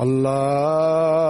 الله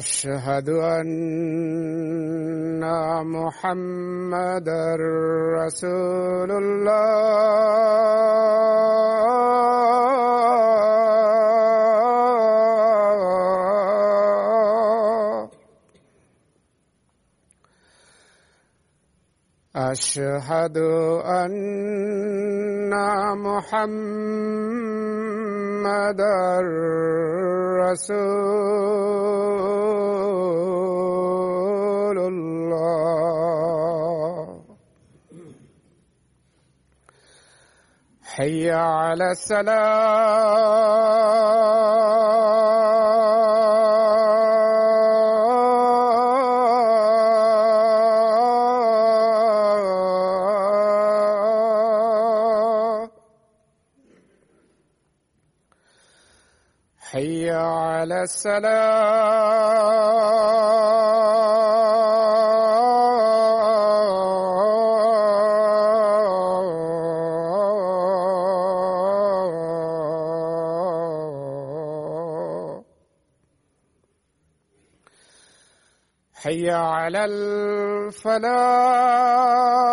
أشهد ان محمد رسول الله اشهد ان محمد محمد رسول الله حي على السلام على السلام حي على الفلاح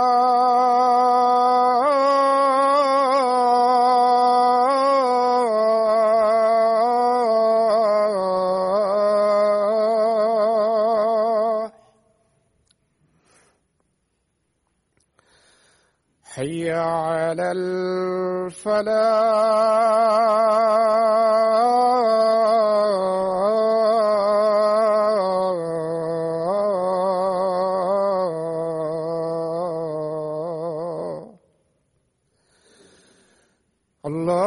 ضلل فلا الله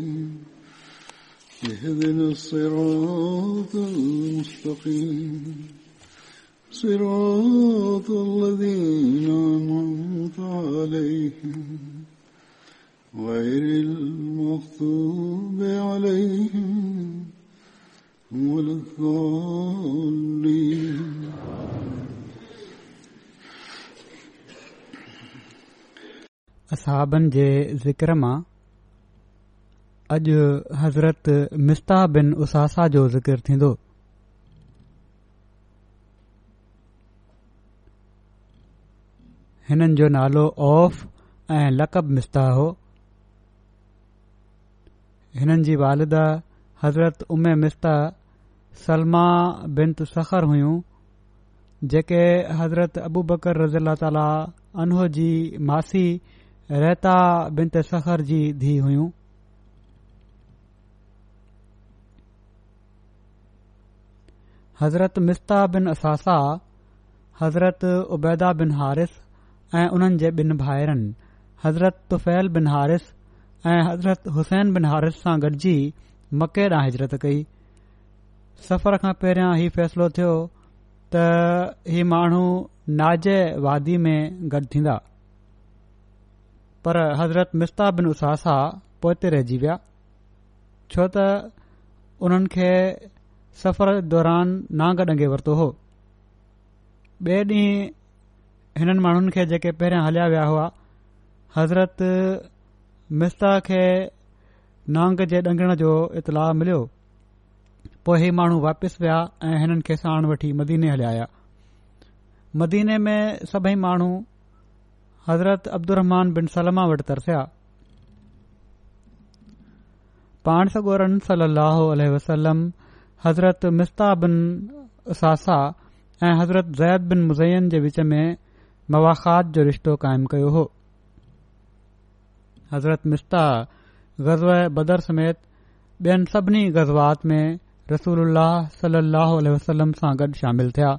اهدنا الصراط المستقيم صراط الذين أنعمت عليهم غير المغضوب عليهم ولا الضالين اصحابن जे ज़िक्र मां अॼु हज़रत मिस्ता बिन उसासा जो ज़िकिर थींदो हिननि जो नालो औफ़ ऐं लक़ब मिस्ता हो हिननि जी वालिदा हज़रत उमे मिस्ता सलमा बिनत सखर हुयूं जेके हज़रत अबू बकर रज़ी अला ताली जी मासी रेहता बिनत सखर जी धीउ हुयूं हज़रत मिस्ता बिन असासा हज़रत उबैदा बिन हारिस ऐं उन्हनि जे ॿिनि भाइरनि हज़रत तुफ़ैल बिन हारिस ऐं हज़रत हुसैन बिन हारिस सां गॾिजी मके ॾांहुं हिजरत कई सफ़र खां पहिरियां ही फ़ैसिलो थियो त ही माण्हू नाज़ वादी में गॾु थींदा पर हज़रत मिस्ता बिन उसासा पोइ ते रहिजी विया छो त उन्हनि सफ़र दौरान नांग डंगे वरितो हो ॿिए ॾींहुं हिननि माण्हुनि खे जेके पहिरियां हलिया विया हुआ हज़रत मिस्ता खे नांग जे डंगण जो इतलाह मिलियो पो इहे माण्हू वापसि विया ऐं हिननि खे साण वठी मदीने हलिया मदीने में सभई माण्हू हज़रत अब्दुमान बिन सलमा वटि तरसिया पाण सगोरनि सलाहु वसलम हज़रत मिस्ता बिन सासा ऐं हज़रत ज़ैद बिन मुज़ैन जे विच में मवाखात जो रिश्तो क़ाइमु कयो हो हज़रत मिस्ता ग़ज़ बदर समेत ॿियनि सभिनी ग़ज़वात में रसूल सलाह वसलम सां गॾु शामिल थिया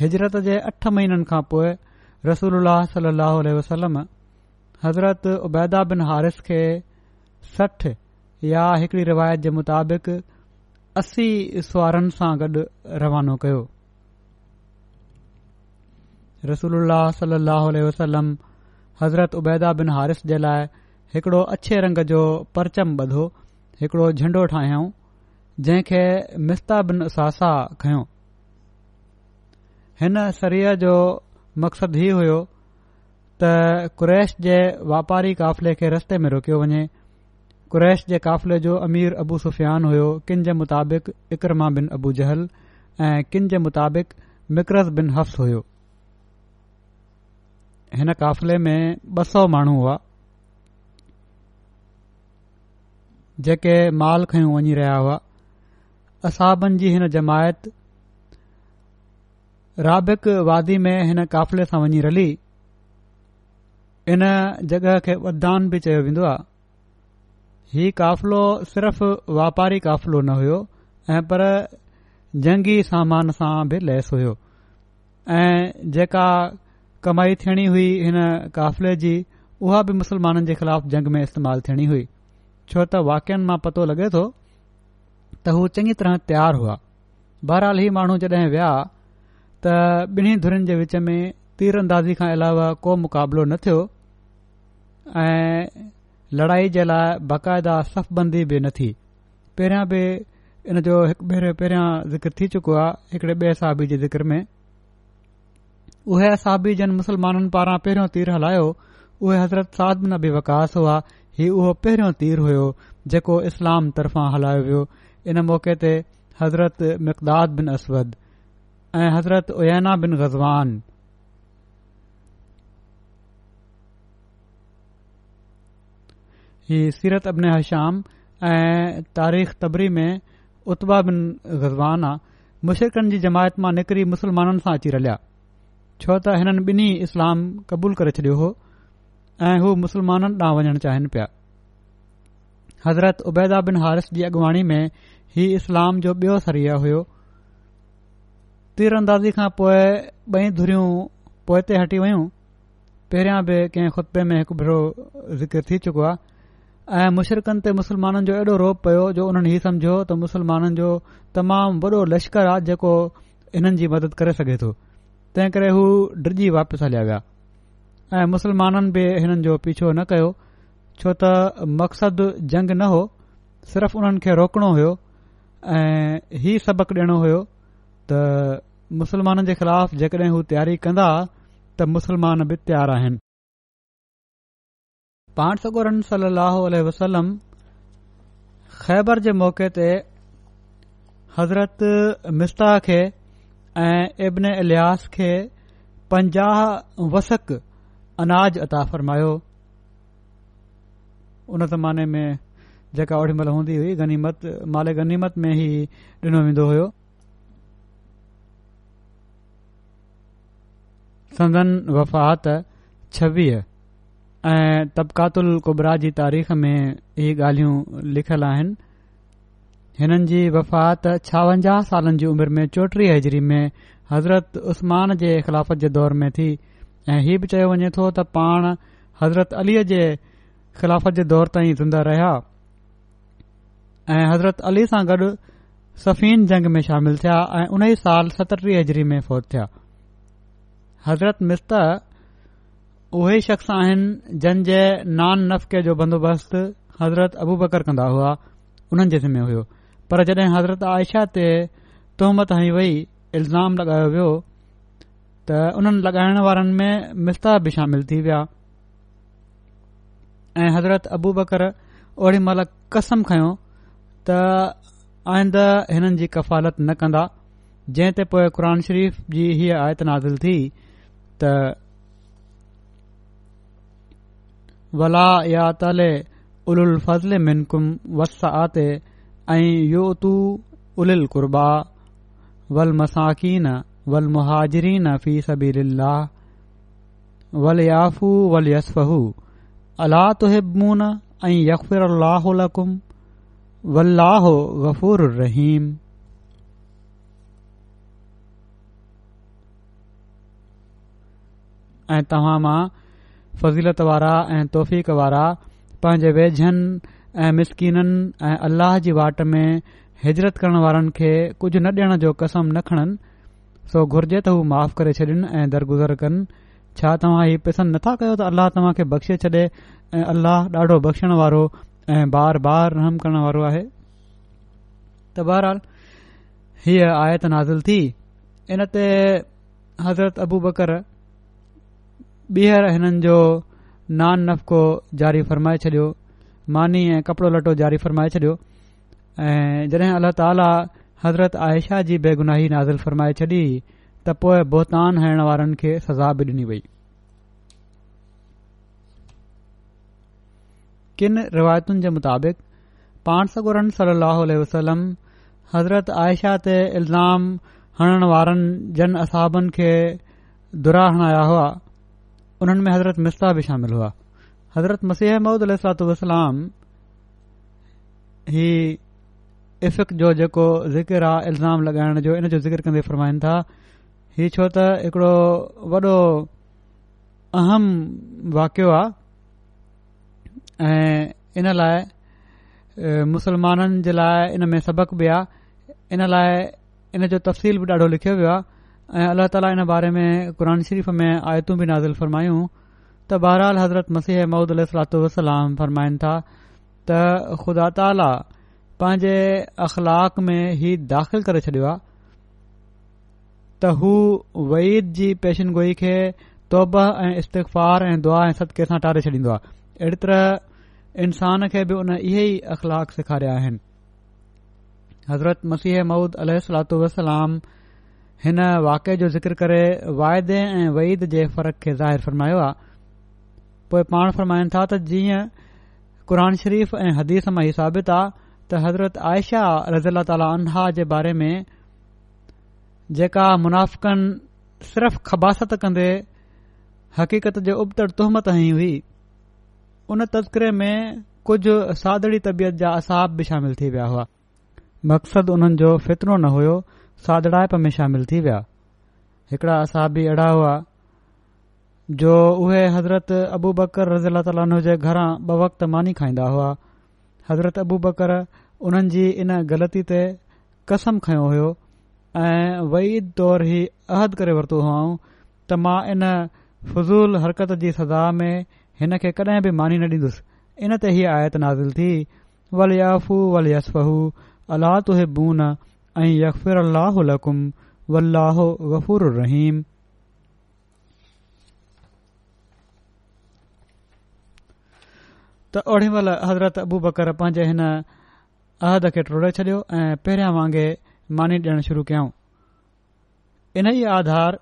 हिजरत जे अठ महीननि खां पोइ रसूल सलाहु वसलम हज़रत उबैदा बिन हारिफ़ खे सठ या हिकड़ी रिवायत जे मुताबिक़ असी सुवारनि सां गॾु रवानो कयो रसूल वसलम हज़रत उबैदा बिन हारिफ़ जे लाइ हिकड़ो अछे रंग जो परचम ॿधो हिकिड़ो झंडो ठाहियो जंहिंखे मिस्ता बिन सासाह खंयो हिन सरीअ जो मक़सदु हीउ हुयो قریش क्रैश जे वापारी क़ाफ़िले खे रस्ते में रोकियो वञे क़ुरैश जे काफ़िले जो अमीर अबु सुफियान हुयो किनि जे मुताबिक़ इकरमा बिन अबु जहल ऐं किन जे मुताबिक़ मिकरज़ बिन हफ्स हुयो हिन काफ़िले में ॿ सौ माण्हू हुआ जेके माल खयो वञी रहिया हुआ असाबनि जी हिन जमायत राबिक़ वादी में हिन काफ़िले सां इन जॻहि खे वददान बि चयो वेंदो आहे हीउ काफ़िलो सिर्फ़ वापारी क़ाफ़िलो न हुयो ऐं पर जंगी सामान सां बि लैस हुओ ऐं जेका कमाई थियणी हुई हिन क़ाफ़िले जी उहा बि मुस्लमाननि जे ख़िलाफ़ जंग में इस्तेमाल थियणी हुई छो त वाक्यनि मां पतो लॻे तो त हू चङी तरह तयारु हुआ बहरहाल ही माण्हू जॾहिं विया त ॿिन्ही धुरीनि जे विच में तीर अंदाज़ी खां अलावा को मुक़ाबिलो न थियो ऐं लड़ाई जे लाइ बाक़ायदा सफ़बंदी बि न थी पहिरियों बि इन जो हिकु भेरो पहिरियों ज़िक्र थी चुको आहे हिकड़े बे असाबी जे ज़िक्र में उहे असाबी जिन मुस्लमाननि पारां पहिरियों तीर हलायो उहे हज़रत साद सादमिन बि वकास हुआ ही उहो पहिरियों तीर हुयो जेको इस्लाम तरफ़ां हलायो वियो इन मौक़े ते हज़रत मक़दाद बिन असवद ऐं हज़रत उयना बिन गज़वान ही सीरत अबन हशाम ऐं तारीख़ तबरी में उता बिन ग़ज़वान आहे मुशरकनि जी जमायत मां निकिरी मुसलमाननि सां अची रलिया छो त हिननि बिनी इस्लाम क़बूल करे छडि॒यो हो ऐं हू मुस्लमाननि ॾांहुं वञणु चाहिनि पिया हज़रत उबैदा बिन हारिस जी अॻुवाणी में हीउ इस्लाम जो बयो सरिया हुयो तीर अंदाज़ी खां पोइ ॿई धुरियूं पोए ते हटी वयूं पहिरियां बि कंहिं खुतबे में हिकु भेरो ज़िक्र थी चुको आहे ऐं मुशिरकनि ते मुसलमाननि जो एॾो रोप पियो जो उन्हनि ई समुझो त मुसलमाननि जो तमामु वॾो लश्कर आहे जेको हिननि जी मदद करे सघे थो तंहिं करे हू डिजी वापसि हलिया विया ऐं मुस्लमाननि बि हिननि जो पीछो न कयो छो त मक़सदु जंग न हो सिर्फ़ उन्हनि खे रोकणो हुयो ऐं हीउ सबक़ु ॾियणो हुयो त मुसलमाननि जे ख़िलाफ़ जेकॾहिं हू तयारी कंदा त मुसलमान बि तयारु आहिनि पांडसुर सलम ख़ैबर जे मौक़े ते हज़रत मिस्ता खे ऐं इब्न अल खे पंजाह वसक अनाज अता फरमायो जेका ओॾीमहिल हूंदी हुई माले गनीमत में ई डि॒नो वेंदो हो वफ़ात छवीह ऐं तबिकातल कुबराह जी तारीख़ में ही ॻाल्हियूं लिखियलु आहिनि हिननि जी वफ़ात छावंजाह सालनि जी उमिरि में चोटीह हज़री में हज़रत उस्मान जे ख़िलाफ़त जे दौर में थी ऐं हीउ बि चयो वञे थो त पाण हज़रत अलीअ जे ख़िलाफ़त जे दौर ताईं थींदा रहिया ऐं हज़रत अली सां गॾु सफ़ीन जंग में शामिल थिया ऐं उन ई साल सतटीह हज़री में फौज थिया हज़रत मिस्त उहे शख़्स आहिनि जंहिंजे नान नफ़के जो बंदोबस्तु हज़रत अबू बकर कंदा हुआ उन्हनि जे सिमे हुयो पर जॾहिं हज़रत आयशा ते तोहमत हई वेई इल्ज़ाम लॻायो वियो त उन्हनि लॻाइण वारनि में मिस्ता बि शामिल थी विया ऐं हज़रत अबू बकर ओडी महिल कसम खयों त आईंदा हिननि जी कफ़ालत न कंदा जंहिं ते पोइ क़ुर शरीफ़ जी हीअ आयत नाज़िल थी त वला या तले उल उल फज़ले मिनकुम वस आते ऐं यो तू उल कुर्बा वल मसाकीन वल मुहाजरीन फी सबील वल याफू वल यसफहु अला तो ऐं यकफिर अलाहकुम वल्लाह गफ़ूर रहीम ऐं तव्हां मां फज़ीलत वारा ऐं तौफ़ीक़ वारा पंहिंजे वेझनि ऐं मिसकिननि ऐं अल्लाह जी वाट में हिजरत करण वारनि खे कुझु न ॾियण जो कसम न खणनि सो घुर्जे त हू माफ़ु करे छॾिन ऐं दरगुज़र कनि छा तव्हां हीउ पसंदि नथा कयो त अलाह तव्हां खे बख़्शे छॾे ऐं अल्लाह ॾाढो बख़्शण वारो ऐं बार बार रहम करणु वारो आहे त बहराल हीअ आयत नाज़िल थी इन ते हज़रत अबू बकर ॿीहर हिननि जो नान नफ़क़ो ज़ारी फ़रमाए छडि॒यो मानी ऐं कपड़ो लटो जारी फ़र्माए छडि॒यो ऐं जॾहिं अल्ल्ह ताली हज़रत आयशा जी बेगुनाही नाज़िल फ़रमाए छॾी त पोएं बोहतान हणण वारनि खे सज़ा बि डि॒नी वई किनि रिवायतुनि जे मुताबिक़ पाण सगुरन सली वसलम हज़रत आयशा ते इल्ज़ाम हणण वारनि जन असहाबनि खे दुरा हणाया हुआ उन्हनि में हज़रत मिस्ता बि शामिल हुआ हज़रत मसीह महूद अलात वसलाम ही इफ़िक जो जेको जिकिर आहे इल्ज़ाम लॻाइण जो इन जो ज़िकिर कंदे फ़रमाइनि था ही छो त हिकिड़ो वॾो अहम वाकियो आहे ऐं इन लाइ मुस्लमाननि जे लाइ इन में सबक़ बि आहे इन लाइ इन जो तफ़सील बि ॾाढो लिखियो वियो आहे ऐं अल्ला ताली इन बारे में क़ुर शरीफ़ में आयतूं बि नाज़िल फ़रमायूं त बहरहाल हज़रत मसीह मौद अल फ़रमाइनि था त ख़ुदा ताला पंहिंजे अख़लाक में ही दाख़िल करे छडि॒यो आहे त हू वईद जी पेशिनगोई खे तौब ऐं इस्तक़फ़ार ऐं दुआ ऐं सदके सां टारे छॾींदो आहे अहिड़ी तरह इंसान खे बि उन इहे ई अखलाक सेखारिया आहिनि हज़रत मसीह मौदह सलातलाम हिन वाक़िए जो ज़िक्र करे वायदे ऐं वईद जे फ़र्क़ खे ज़ाहिर फरमायो आहे पोइ पाण फरमाइनि था त जीअं क़ुर शरीफ़ ऐं हदीस मां ही साबित आहे त हज़रत आयशा रज़ील ताल्हा जे बारे में जेका मुनाफ़क़न सिर्फ़ ख़बासत कंदे हक़ीक़त जे उबतड़ तुहमत ही हुई उन तज़करे में कुझु सादड़ी तबियत जा असाब बि शामिल थी विया हुआ मक़सदु उन्हनि जो फितरो न हुयो सादड़ाइप में शामिल थी विया हिकिड़ा असाबी अहिड़ा हुआ जो उहे हज़रत अबू बकर रज़ी अला ताली हुनजे घरां ॿ वक़्ति मानी खाईंदा हुआ हज़रत अबू बकर उन्हनि जी इन ग़लती ते कसम खयों हुयो ऐं वईद तौर ई अहद करे वरितो हुउं त मां इन फज़ूल हरकत जी सज़ा में हिन खे कॾहिं बि मानी न ॾींदुसि इन ते ही आयत नाज़िल थी वल याफ़ू वल यस्फहू अला तु बून ओम हज़रत अबू बकर पंहिंजे हिन अहद खे टोड़े छडि॒यो ऐं पहिरियां वांगे मानी ॾियणु शुरू कयो इन ई आधार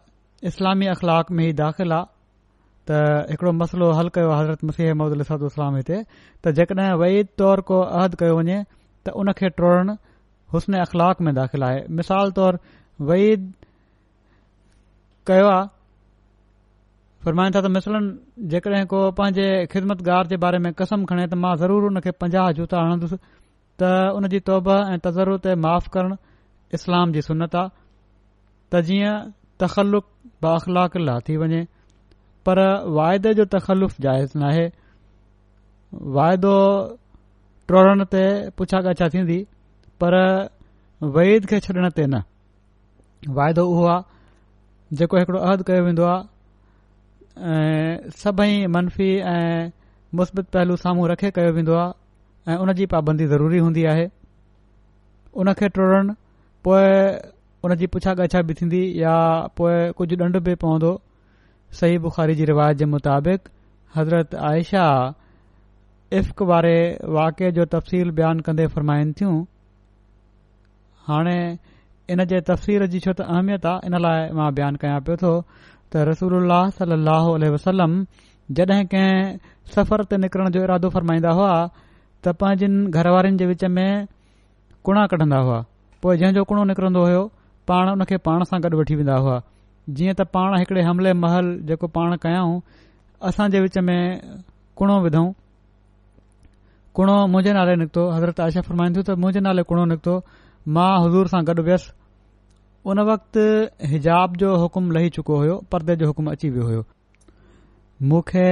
इस्लामी अखलाक में ई दाख़िल आहे त हिकड़ो मसलो हल कयो हज़रत मुसीह अहमद अलस्लाम हिते त जेकड॒हिं वईद तौर को अहद कयो वञे त उनखे टोड़न हुस्न अख़लाक में दाख़िल आहे मिसाल तौर वईद कयो आहे था त मिसलनि जेकॾहिं को पंहिंजे ख़िदमतगार जे बारे में कसम खणे त मां ज़रूरु हुन खे पंजाह जूता हणन्दुसि त उन जी तौबा ऐं तज़रु ते माफ़ु करणु इस्लाम जी सुनत आहे त जीअं बाख़लाक ला थी वञे पर वाइदे जो तख़लुफ़ जाइज़ नाहे वाइदो टोड़ण ते पुछा गछा थींदी पर वे छॾण ते न वाइदो उहो आहे जेको हिकड़ो अहदु कयो वेंदो आहे ऐं मनफ़ी ऐं मुस्बित पहलू साम्हू रखे कयो वेंदो आहे ऐं उन जी पाबंदी ज़रूरी हूंदी आहे उन खे टुरण पोए उन जी पुछा गछा बि थींदी या पोइ कुझु ॾंढ बि पवंदो सही बुख़ारी जी रिवायत जे मुताबिक़ हज़रत आयशा इफ़क़ वारे वाक़िए जो तफ़सील बयानु कंदे फरमाइनि थियूं हाणे इन जे तफ़सीर जी छो त अहमियत आहे इन लाइ मां बयानु कयां पियो थो त रसूल सलाहु वसलम जॾहिं कंहिं सफ़र ते निकिरण जो इरादो फरमाईंदा हुआ त पंहिंजनि घर वारनि जे विच में कुणा कढंदा हुआ पोइ जंहिंजो कुणो कुड़ो निकरंदो हो पाण उन खे पाण सां गॾु वठी वेंदा हुआ जीअं त पाण हिकड़े हमले महल जेको पाण कयाऊं असांजे विच में कुणो विधऊं कुणो मुंहिंजे नाले निकितो हज़रत आशा फरमाईंदो त मुंहिंजे नाले कुणो निकितो मां हुज़ूर सां गॾु वियसि उन वक़्ति हिजाब जो हुकुम लही चुको हुयो परदे जो हुकुम अची वियो हुयो मूंखे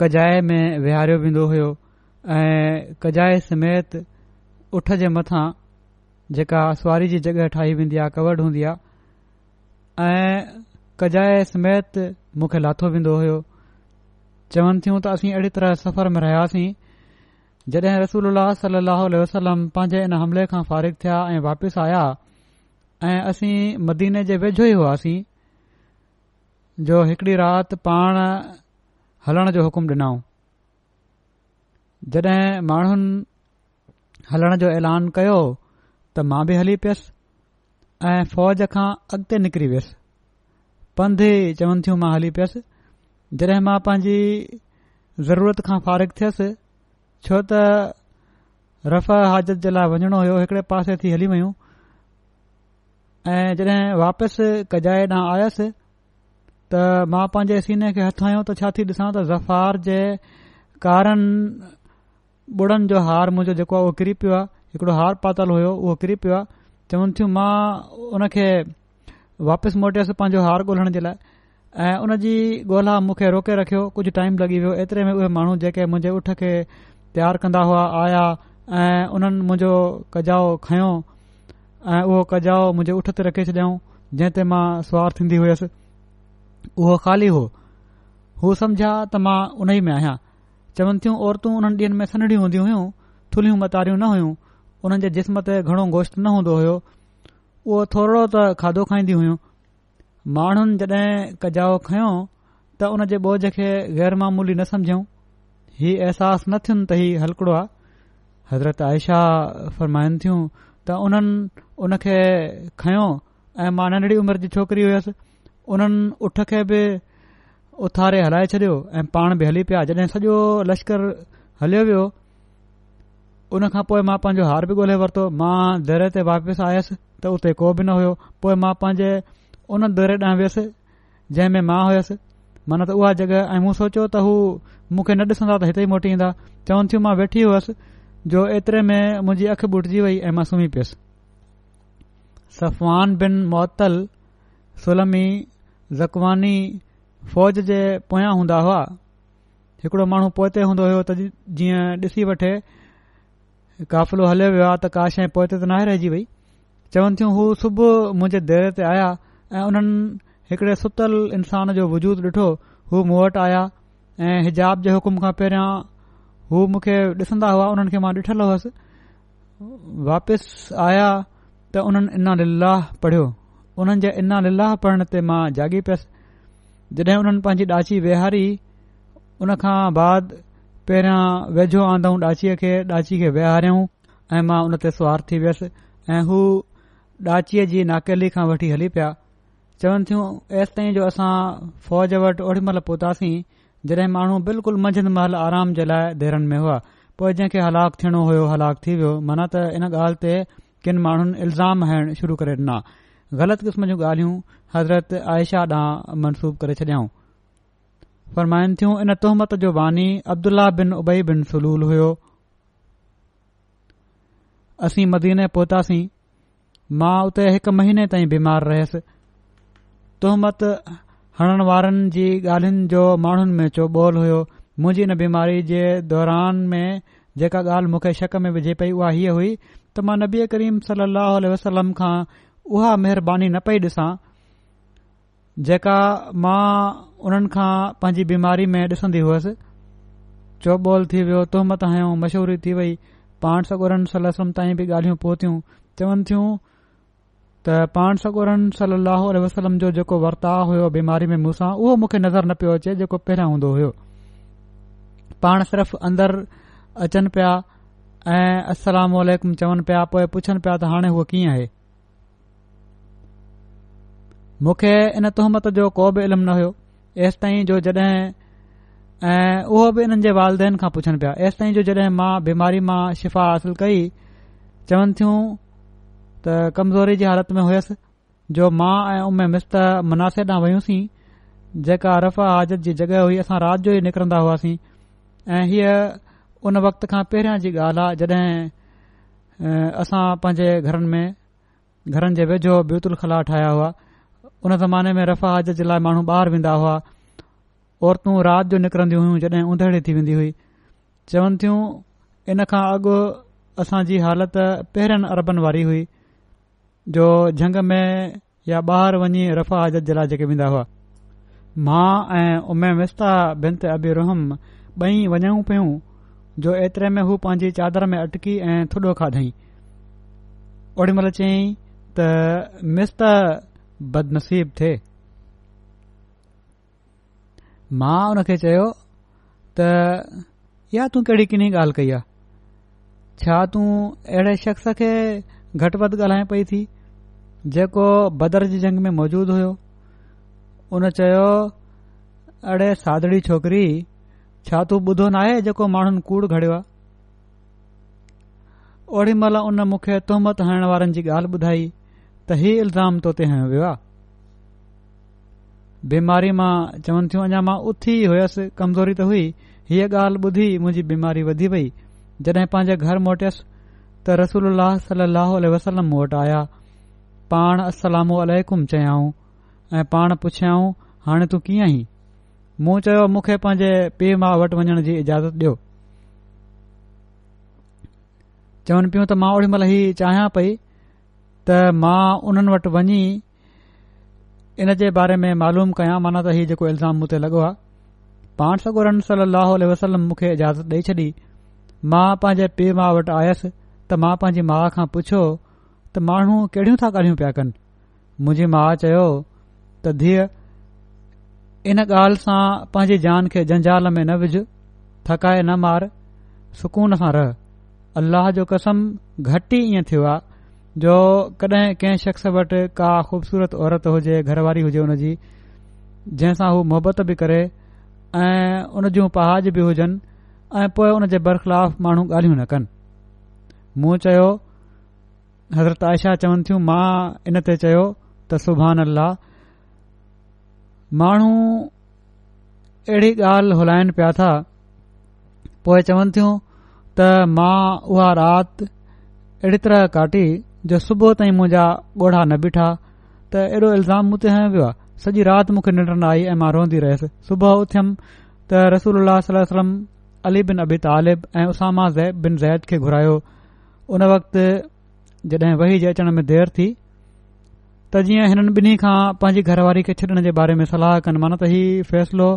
कजाए में वेहारियो वेंदो हुयो ऐं कजाए समेत उठ जे मथां जेका सुवारी जी जॻहि ठाही वेंदी आहे कवड हूंदी आहे ऐं कजाए समेत मूंखे लाथो वेंदो हुयो चवनि थियूं त असीं अहिड़ी तरह सफ़र में रहियासीं जडहिं रसूल सलाह वसलम पंहिंजे इन हमले खां फारिग थिया ऐं वापसि आया ऐं असीं मदीने जे वेझो ई हुआसीं जो हिकड़ी राति पाण हलण जो हुकु डि॒नऊं जड॒हिं माण्हुनि हलण जो ऐलान कयो त मां बि हली पियसि ऐं फ़ौज खां अॻिते निकिरी वियुसि पंधु ई चवनि थियूं मां हली पियसि जॾहिं मां पंहिंजी ज़रूरत खां फ़ारिग थियुसि छो त रफ़ हाजत जे लाइ वञणो हुयो हिकड़े पासे थी हली वयूं ऐं जॾहिं वापसि कजाए ॾांहुं आयसि त मां पंहिंजे सीने खे हथ आयो त छा थी ॾिसां त ज़फ़ार जे कारण ॿुड़नि जो हार मुंहिंजो जेको आहे उहो किरी पियो आहे हिकड़ो हार पातल हुयो उहो किरी पियो आहे चवनि थियूं मां उन खे वापसि मोटियसि पंहिंजो हार ॻोल्हण जे लाइ ऐं उन जी ॻोल्हा मूंखे रोके रखियो कुझु टाइम लॻी वियो एतिरे में उहे माण्हू जेके मुंहिंजे उठ खे प्यार कंदा हुआ आया ऐं उन्हनि मुंहिंजो कजाओ खयों ऐं उहो कजाओ मुंहिंजे उठ ते रखे छॾियऊं जंहिं ते मां सुवारु थीन्दी हुयसि उहो खाली हो उहे समझा त मां उन ई में आहियां चवनि थियूं औरतू उन्हनि ॾींहनि में सनड़ी हूंदी हुयूं थुलियूं मतारियूं न हुइयूं उन्हनि जे जिस्म ते घणो गोश्त न हूंदो हो उहो थोरो त खाधो खाईंदी हुइयूं माण्हुनि जड॒हिं कजाओ खयों त उन बोझ खे गै़र न हीउ अहसास न थियुनि त हीउ हलकड़ो आहे हज़रत आयशा फरमाइनि थियूं त उन्हनि उन खे खयो ऐं मां नंढड़ी उमिरि जी छोकरी हुयसि उन्हनि उठ खे बि उथारे हलाए छॾियो ऐ पाण बि हली पिया जॾहिं सॼो लश्कर हलियो वियो उन खां पोइ मां पंहिंजो हार बि ॻोल्हे वरितो मां दरे ते वापसि आयुसि त उते को बि न हुयो पोइ मां पंहिंजे उन दरे ॾांहुं वयुसि जंहिं में मां मन त उहा जॻहि ऐं मूं सोचियो मूंखे न ॾिसंदा त हिते ई मोटी ईंदा चवनि थियूं मां वेठी हुअसि जो एतिरे में मुंहिंजी अखि बुटजी वई ऐं मां सुम्ही पियुसि सफ़वान बिन मुतल सुलमी ज़कवानी फ़ौज जे पोयां हूंदा हुआ हिकड़ो माण्हू पोइते हूंदो हुयो त जीअं ॾिसी वठे काफ़िलो हलियो वियो आहे त का शइ पोइते त न रहिजी वई चवनि थियूं हू सुबुह मुंहिंजे देरे ते आया ऐं उन्हनि हिकड़े सुतल इंसान जो वजूद ॾिठो हू मूं वटि आया ऐं हिजाब जे हुकुम खां पहिरियां हू मूंखे ॾिसंदा हुआ हुननि खे मां ॾिठलु हुयसि वापसि आया त उन्हनि इना लीलाह पढ़ियो उन्हनि जे इन लीलाह पढ़ण ते मां जागी पियसि जॾहिं उन्हनि पांजी ॾाची वेहारी उन खां बाद पहिरियां वेझो आन्दोऊं ॾाचीअ खे ॾाची खे वेहारियऊं ऐं मां उन ते सुवार थी वियुसि ऐ हू ॾाचीअ जी नाकेली खां वठी हली पिया चवन थियूं एसि ताईं जो असां फ़ौज वटि ओॾी महिल पहुतासीं जॾहिं माण्हू बिल्कुलु मंझंदि महल आराम जे लाइ देरन में हुआ पोइ जंहिंखे हलाक थियणो होयो हलाक थी वियो मना त इन ॻाल्हि ते किनि माण्हुनि इल्ज़ाम हणण शुरू करे ॾिना ग़लति क़िस्म जूं ॻाल्हियूं हज़रत आयशा ॾांहुं मनसूब करे छडि॒याऊं इन तोहमत जो बानी अब्दुल्ला बिन उबई बिन सलूल हुयो असीं मदीने पहुतासीं मां उते हिकु महीने ताईं बीमार रहियुसि तोहमत हणण वारनि जी ॻाल्हियुनि जो माण्हुनि में चो ॿोल हुयो मुंहिंजी हिन बीमारी जे दौरान में जेका ॻाल्हि मूंखे शक में विझे पई उहा हीअ हुई त मां नबीए करीम सलाह वसलम खां उहा महिरबानी न पई ॾिसां जेका मां उन्हनि खां पंहिंजी बीमारी में ॾिसन्दी हुयसि चो थी वियो तोह मथां मशहूरी थी वई पाण सगुरनि सलसनि ताईं बि ॻाल्हियूं पहुतियूं चवनि थियूं त पाण सगुरन सली वसलम जो जेको वर्ताव हुयो बीमारी में मुसां उहो मूंखे नज़र न पियो अचे जेको पहिरियां हूंदो हो पाण सिर्फ़ अंदर अचनि पिया ऐं असलामकुम चवन पिया पो पुछनि पिया त हाणे हू कीअं आहे मुखे इन तोहमत जो को बि इल्मु न हुयोसि ताईं जो जड॒हिं उहो बि इन्हनि जे वालदेन खां पुछनि पिया तेसि ताईं जो जड॒हिं मां बीमारी मां शिफ़ा हासिल कई चवनि थियूं त कमज़ोरी जी हालति में हुयसि जो मां ऐं उमे मिस्त मुनासे ॾांहुं वयुसीं जेका रफ़ हाज़त जी जॻहि हुई असां राति जो ई निकरंदा हुआसीं ऐं हीअ उन वक़्त खां पहिरियां जी ॻाल्हि आहे जॾहिं असां पंहिंजे घरनि में घरनि जे वेझो ब्यूतुल ख़ला ठाहिया हुआ उन ज़माने में रफ़ा हाजत जे लाइ माण्हू ॿाहिरि वेंदा हुआ औरतूं राति जो निकरंदियूं हुयूं जॾहिं उंदड़ी थी वेंदी हुई चवनि थियूं इन खां अॻु असांजी हालति पहिरें अरबनि वारी हुई जो झंग में या ॿाहिरि वञी रफ़ा हाज़त जे लाइ जेके वेंदा हुआ मां ऐं उमे मिस्ता बिनत अबी रुहम ॿई वञूं पयूं जो एतिरे में हू पंहिंजी चादर में अटकी ऐं थुॾो खाधई ओॾी महिल चयईं त मिस बदनसीब थे मां उन खे चयो त या तूं कहिड़ी किनी ॻाल्हि कई आहे छा तूं अहिड़े शख़्स खे घटि वधि ॻाल्हाए पई थी जेको बदर जी जंग में मौजूदु हुयो उन चयो अड़े सादड़ी छोकरी छा तू ॿुधो न आहे जेको माण्हुनि कूड़ घड़ियो आहे ओॾी महिल उन मूंखे तुहमत हणण वारनि जी ॻाल्हि ॿुधाई त ही इल्ज़ाम तो ते हयो वियो आहे बीमारी मां चवनि थियूं अञा मां उथी हुयुसि कमज़ोरी त हुई हीअ ॻाल्हि ॿुधी मुंहिंजी बीमारी वधी वई जडहिं पंहिंजे घर मोटियसि त रसूल सलाहु अलसलम मु वटि आया पाण अकुम चयाऊं ऐं पाण पुछियऊं हाणे तूं कीअं आहीं मूं चयो मूंखे पंहिंजे पीउ माउ वटि वञण जी इजाज़त ॾियो चवनि पियूं त मां ओॾी महिल ही चाहियां पई त मां उन्हनि वटि वञी इन जे बारे में मालूम कयां माना त हीउ जेको इल्ज़ाम मूं ते लॻो आहे पाण सगोर सलाहु वसलम मूंखे इजाज़त ॾेई छॾी मां पंहिंजे पीउ माउ वटि आयसि त मां पंहिंजी माउ खां पुछियो त माण्हू कहिड़ियूं था ॻाल्हियूं पिया कनि मुंहिंजी माउ चयो त धीअ इन ॻाल्हि सां पंहिंजी जान खे जंजाल में न विझ थकाए न मार सुकून सां रह अल्लाह जो कसम घटि ईअं थियो आहे जो कड॒हिं कंहिं शख़्स वटि का ख़ूबसूरत औरत हुजे घरवारी हुजे हुन जी जंहिंसां हू मोहबत बि करे ऐं उन जूं पहाज बि हुजनि ऐ जे बरख़िलाफ़ माण्हू ॻाल्हियूं न कनि मूं हज़रत आयशा चवनि थियूं मां इन ते चयो त सुभान अल्लाह माण्हू अहिड़ी ॻाल्हि हुलाइनि पिया था पोइ चवनि थियूं त मां उहा राति अहिड़ी तरह काटी जो सुबुह ताईं मुंहिंजा गो न बीठा त अहिड़ो इल्ज़ाम मूं ते हयो वियो आहे सॼी राति मूंखे निंड न आई ऐं मां रोंदी रहियसि सुबुह उथियमि त रसूल सलम अली बिन अबी तालिब ऐं उसामा ज़ैब बिन ज़ैद खे घुरायो उन वक़्तु जॾहिं वही जे अचण में देरि थी त जीअं हिननि ॿिन्ही खां पंहिंजी घरवारी खे छ्ॾण जे बारे में सलाह कनि माना त हीउ फ़ैसिलो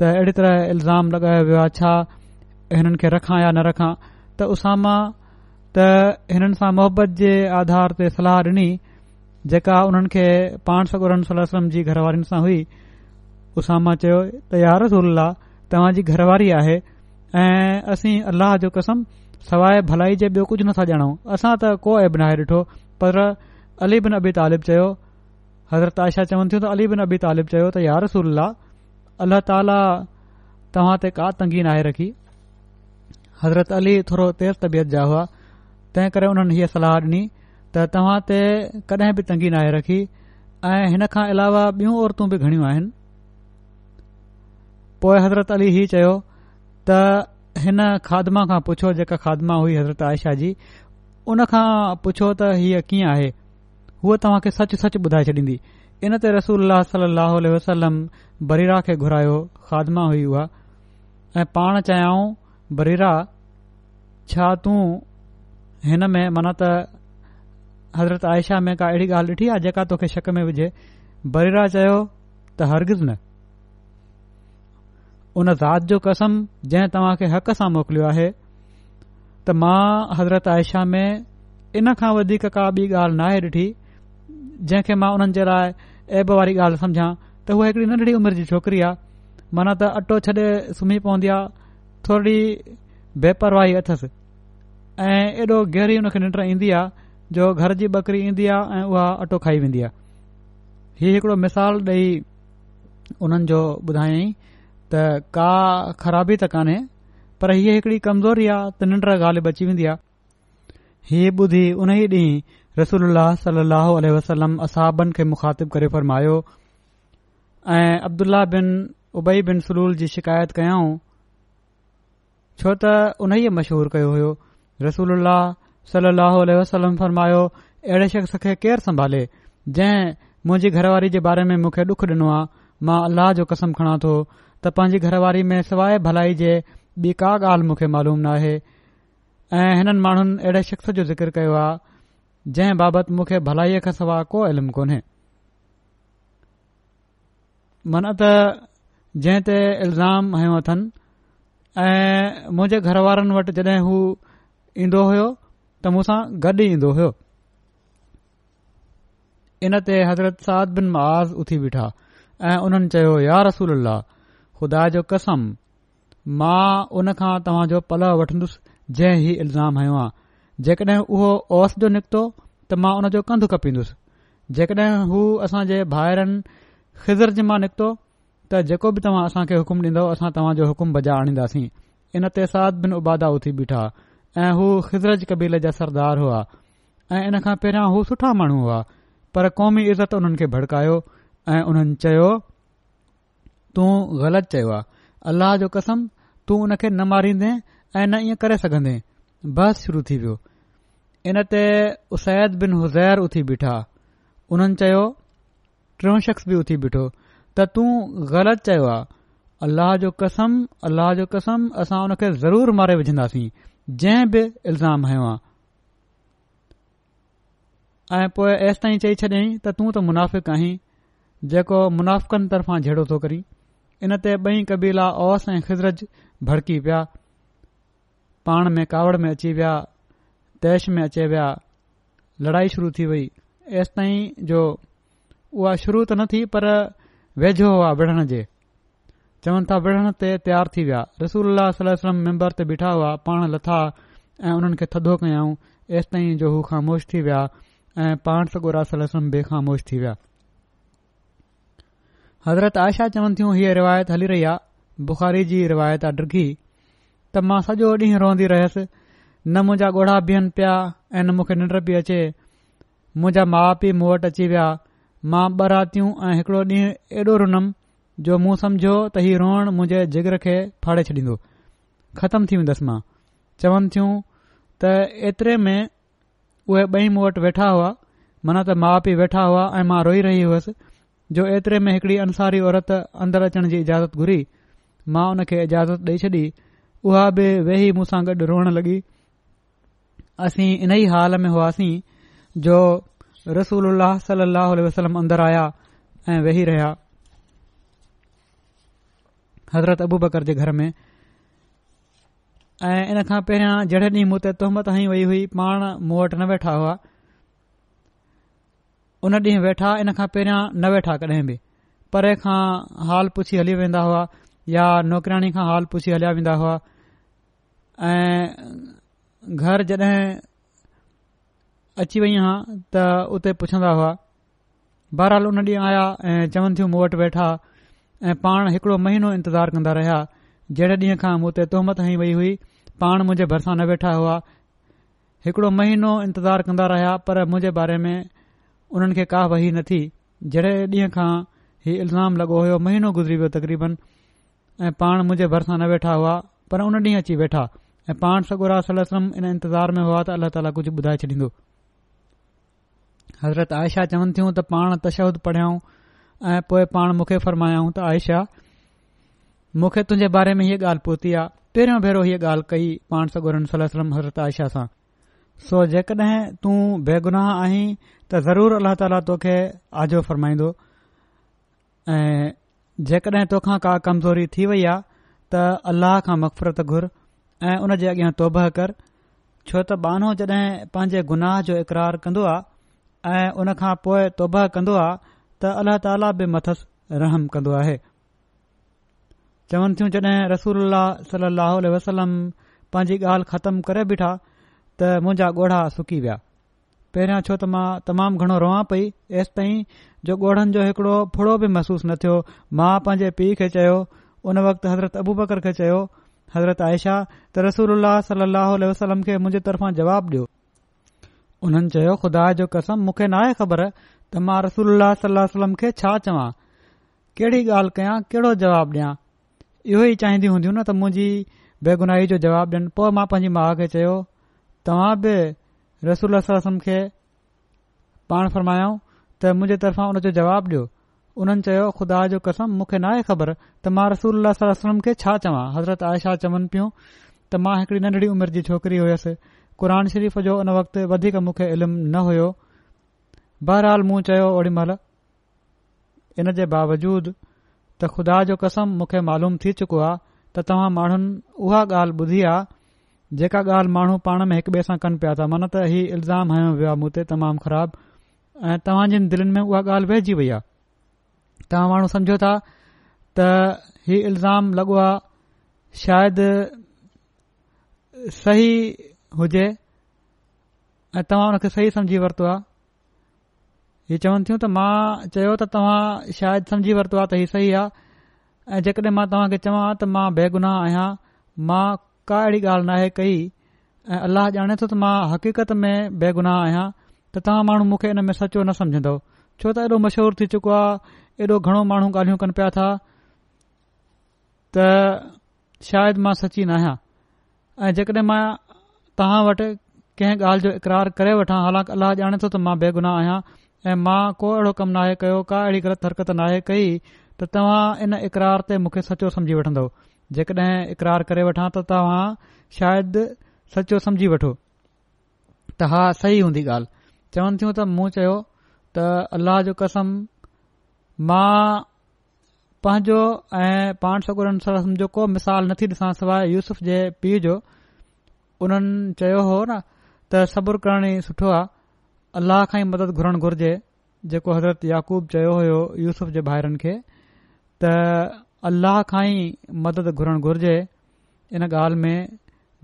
त अहिड़ी तरह इल्ज़ाम लॻायो वियो आहे छा हिननि खे रखां या न रखां त उसामा मां त हिननि सां मुहबत जे आधार ते सलाह ॾिनी जेका उन्हनि खे पाण सखूर सलाह वसलम जी घरवारिन सां हुई उसामा मां चयो त यार रसूल तव्हांजी घरवारी आहे ऐं असीं अल्लाह जो कसम सवाइ भलाई जे ॿियो कुझ नथा ॼाणऊं असां त को अभिनाए ॾिठो पर अली बिन अबी तालिब चयो हज़रत आयशा चवनि थियूं त अली बिन अबी तालिब चयो त यारसूल अल्ल्ह ताला तव्हां ते का तंगी नाहे रखी हज़रत अली थोरो तेज़ तबियत जा हुआ तंहिं करे उन्हनि हीअ सलाह ॾिनी त तव्हां ते कॾहिं बि तंगी नाहे रखी ऐं हिन खां अलावा ॿियूं औरतू बि घणियूं आहिनि पोइ हज़रत अली हीउ चयो त हिन खादमा खां पुछो जेका खादमा हुई हज़रत आयशा जी उन खां पुछो त हीअ कीअं आहे हूअ तव्हां खे सच सच ॿुधाए छॾींदी इन ते रसूल सलाहु वसलम बरेरा खे घुरायो खादमा हुई उहा ऐं पाण चाहियऊं बरेरा छा तूं हिन में माना त हज़रत आयशा में का अहिड़ी ॻाल्हि ॾिठी आहे जेका तोखे शक में विझे बरेरा चयो त हर्गिज़ न उन ज़ात जो कसम जंहिं तव्हां खे हक़ सां मोकिलियो आहे त मां हज़रत आयशा में इन खां वधीक का ॿी ॻाल्हि नाहे ॾिठी जंहिंखे मां उन्हनि जे लाइ ऐब वारी ॻाल्हि सम्झां त हिकड़ी नंढड़ी उमिरि जी छोकिरी आहे माना त अटो छॾे सुम्ही पवंदी आहे थोरी बेपरवाही अथसि ऐं गहरी हुन खे निंड ईंदी आहे जो घर जी बकरी ईंदी आहे ऐं उहा अटो खाई वेंदी आहे ही मिसाल ॾेई उन्हनि जो का ख़राबी त कान्हे पर हीअ हिकड़ी कमज़ोरी आहे त निंड ॻाल्हि बची वेंदी आहे हीअ ॿुधी उन्हीअ ॾींहुं रसूल सलहो अल वसलम असाबन खे मुखातिब करे फरमायो ऐं अब्दुल्ला बिन उबई बिन सलूल जी शिकायत कयाऊं छो त उन ई मशहूर कयो हो रसूल सल लह वसलम फ़रमायो अहिड़े शख़्स खे केरु संभाले जंहिं मुंजी घरवारी जे बारे में मूंखे डुख डि॒नो आ मां अल्लाह जो कसम खणा थो त पंहिंजी घरवारी में सवाइ भलाई जे बि का ॻाल्हि मूंखे मालूम नाहे ऐं हिननि माण्हुनि अहिड़े शख़्स जो ज़िकिर कयो आहे जंहिं बाबति मूंखे भलाई खां सवाइ को इल्मु कोन्हे मन त जंहिं ते इल्ज़ाम हयो अथनि ऐं मुंहिंजे घर वारनि वटि जॾहिं हू ईंदो हुयो त मूसां गॾु ईंदो हुयो इन ते हज़रत साद बिन महाज़ उथी बीठा ऐं उन्हनि चयो यार रसूल अल्ला ख़ुदा जो कसम मां उन खां तव्हां जो पलउ वठंदुसि जंहिं ही इल्ज़ाम हयो आहे जेकॾहिं उहो ओस जो निकितो त मां उन जो कंध कपींदुसि जेकॾहिं हू असां जे भाइरनि ख़िज़रज मां निकितो त जेको बि तव्हां असां खे हुकुम ॾींदो असां तव्हां जो हुकुम बजा आणींदासीं इन ते साद बिन उबादा उथी बीठा ऐं हू ख़िज़रज कबीले जा सरदार हुआ ऐं इन खां पहिरियों हू सुठा माण्हू हुआ पर क़ौमी इज़त हुननि खे भड़कायो ऐं उन्हनि चयो तूं ग़लति चयो आहे अल्लाह जो कसम तूं उन खे न मारींदे ऐं न ईअं करे सघंदे बस शुरू थी वियो इन ते उसैद बिन हुज़ैर उथी बीठा उन्हनि चयो टियों शख़्स बि उथी बीठो त तूं ग़लति चयो आहे अलाह जो कसम अलाह जो कसम असां उन खे ज़रूरु मारे विझंदासीं जंहिं बि इल्ज़ाम हयो आहे ऐं पोइ एसि ताईं चई छॾियईं त तूं त मुनाफ़िक आहीं जेको मुनाफ़िकनि तरफ़ां जहिड़ो थो करीं इन ते बई कबीला ओस ऐं ख़िज़र भड़की पिया पाण में कावड़ में अची विया तैश में अचे विया लड़ाई शुरू थी वई ऐसि ताईं जो उहा शुरू त न थी पर वेझो हुआ विढ़ण जे चवनि था विढ़ण ते तयारु थी विया रसूल वलम मेम्बर ते बीठा हुआ पाण लथा ऐ हुननि खे थदो कयऊं एसि ताईं जो हू खां थी विया ऐं पाण सगोरा सलम खां मोश थी विया हज़रत आयशा चवनि थियूं हीअ रिवायत हली रही आहे बुख़ारी जी रिवायत आहे ॾिघी त मां सॼो ॾींहुं रोअंदी रहियसि न मुंहिंजा ॻोढ़ा बीहनि पिया ऐं न मूंखे निंड बि अचे मुंहिंजा माउ पीउ मुं वटि अची विया मां ॿ रातियूं ऐं हिकड़ो ॾींहुं ऐॾो रुन जो मुंहुं समझो त हीउ रोअण मुंहिंजे जिगर खे फाड़े छॾींदो ख़तम थी वेंदसि मां चवनि थियूं त ऐतिरे में उहे ॿई मूं वटि वेठा हुआ मन त माउ पीउ वेठा हुआ ऐं मां रोई रही हुयसि जो एतिरे में हिकड़ी अंसारी औरत अंदर अचण जी इजाज़त घुरी मां उनखे इजाज़त ॾेई छॾी उहा बि वेही मूंसां गॾु रोइण लॻी असीं इन ई हाल में हुआसीं जो रसूल उल्हल वसलम अंदर आया ऐं वेही रहिया हज़रत अबू बकर जे घर में ऐं इन खां पहिरियों जॾहिं ॾींहं मूं ते तुहमत वई हुई पाण मुं वटि न वेठा हुआ उन ॾींहुं वेठा इन खां पहिरियां न वेठा कॾहिं बि परे खां हाल पुछी हली वेंदा हुआ या नौकरियाणी खां हाल पुछी हलिया वेंदा हुआ ऐं घर जॾहिं अची वई हां त उते पुछंदा हुआ बहरहाल उन ॾींहुं आया ऐं चवनि थियूं मूं वटि वेठा ऐं पाण हिकिड़ो महीनो इंतज़ारु कंदा रहिया जहिड़े ॾींहं खां मूं ते तोहमत हई वई हुई पाण मुंहिंजे भरिसां न वेठा हुआ हिकिड़ो महीनो इंतिज़ारु कंदा रहिया पर मुंहिंजे बारे में उन्हनि खे का वही थी, जहिड़े ॾींहं खां हीउ इल्ज़ाम लॻो होयो महीनो गुज़री वियो तक़रीबन ऐं पाण मुंजे भरिसां न वेठा हुआ पर उन ॾींहुं अची वेठा ऐं पाण सगुरा सलम इन इंतज़ार में हुआ त अलाह ताला कुझु ॿुधाए छॾींदो हज़रत आयशा चवनि थियूं त पाण तशहूद पढियाऊं ऐं पोएं पाण मूंखे फरमायाऊं त आयशा मूंखे तुंजे बारे में हीअ ॻाल्हि पूरती आहे पहिरियों भेरो हीअ ॻाल्हि कई पाण सगुरन सलम हज़रत आयशा सां सो जेकॾहिं तूं बेगुनाह आहीं त ज़रूर अल्ला ताली तोखे आजो फरमाईंदो ऐं जेकॾहिं तोखा का कमज़ोरी थी वई आहे त अल्लाह खां मफ़रत घुर ऐं उन जे अॻियां तोबह कर छो त बानो जड॒हिं पंहिंजे गुनाह जो इक़रार कंदो आहे ऐं उन खां पोइ तोबह कंदो आहे त अल्लाह ताला बि मथस रहम कन्दो आहे चवन थियूं जड॒हिं रसूल सल वसलम पंहिंजी ॻाल्हि ख़त्मु करे बीठा त मुंहिंजा ॻोढ़ा सुकी विया पहिरियों छो त मां तमामु घणो रोया पई एसि ताईं जो ॻोढ़नि जो हिकड़ो फुड़ो बि महसूस न थियो मां पंहिंजे पीउ खे चयो उन वक़्तु हज़रत अबू बकर खे चयो हज़रत आयशा त रसूल सलाहु वसलम खे मुंहिंजे तरफ़ां जवाब ॾियो उन्हनि चयो खुदा जो कसम मूंखे नाहे ख़बर त मां रसूल सलाहु खे छा चवां कहिड़ी ॻाल्हि कयां कहिड़ो जवाबु ॾियां इहो ई चाहिंदी हूंदियूं न त मुंहिंजी बेगुनाही जो जवाब ॾियनि पोइ मां पंहिंजी माउ खे चयो तव्हां बि रसूल ससम खे पाण फरमायो त मुंहिंजे तरफ़ां हुन जो जवाबु ॾियो उन्हनि चयो ख़ुदा जो कसम मूंखे नाहे ख़बर त मां صلی खे छा चवां हज़रत आयशा चवनि पियूं त मां हिकड़ी नंढड़ी उमिरि जी छोकिरी हुयुसि क़ुर शरीफ़ जो उन वक़्तु वधीक मूंखे इल्मु न हुयो बहरहाल मूं चयो ओड़ी महिल इन जे बावजूद त ख़ुदा जो कसम मूंखे मालूम थी चुको आहे त तव्हां माण्हुनि उहा ॻाल्हि ॿुधी आहे जेका ॻाल्हि माण्हू पाण में हिकु ॿिए सां कनि पिया था माना त हीउ इल्ज़ाम हयो वियो आहे मूं ते तमामु ख़राब ऐं तव्हां जिन दिलनि में उहा ॻाल्हि वहिजी वई आहे तव्हां माण्हू सम्झो था त ही इल्ज़ाम लॻो आहे शायदि सही हुजे ऐं तव्हां खे सही समुझी वरितो आहे हीउ चवनि थियूं त मां चयो त तव्हां शायदि समुझी वरितो आहे त हीउ सही आहे ऐं जेकॾहिं मां तव्हां चवां त मां बेगुनाह आहियां मां का अहिड़ी ॻाल्हि नाहे कई ऐं अल्लाह ॼाणे थो त मां हक़ीक़त में बेगुनाह आहियां त तव्हां माण्हू मूंखे इन में सचो न सम्झंदो छो त ऐॾो मशहूरु थी चुको आहे एॾो घणो माण्हू ॻाल्हियूं कनि पिया था त शायदि मां सची न आहियां ऐं जेकॾहिं मां तव्हां वटि कंहिं ॻाल्हि जो इक़रार करे वठां हालांकि अल्लाह ॼाणे थो त मां बेगुनाह आहियां ऐं मां को अहिड़ो कमु नाहे कयो का अहिड़ी ग़लति हरकत नाहे कई त तव्हां इन इकरार ते मूंखे सचो सम्झी वठंदो जेकडहिं इक़रार करे वठां त तव्हां शायदि सचो समझी वठो त हा सही हूंदी ॻाल्हि चवनि थियूं त मूं चयो त अल्लाह जो कसम मां पंहिंजो ऐं पाण सगुरनि सां जो को मिसाल नथी ॾिसां सवाइ यूसुफ़ जे पीउ जो उन्हनि चयो हो न त सब्रु करण ई सुठो आहे अल्लाह खां ई मदद घुरण घुर्जे जेको हज़रत याकूब चयो हो यूसुफ़ जे भाइरनि खे त अल्लाह खां ई मदद घुरण घुर्जे इन ॻाल्हि में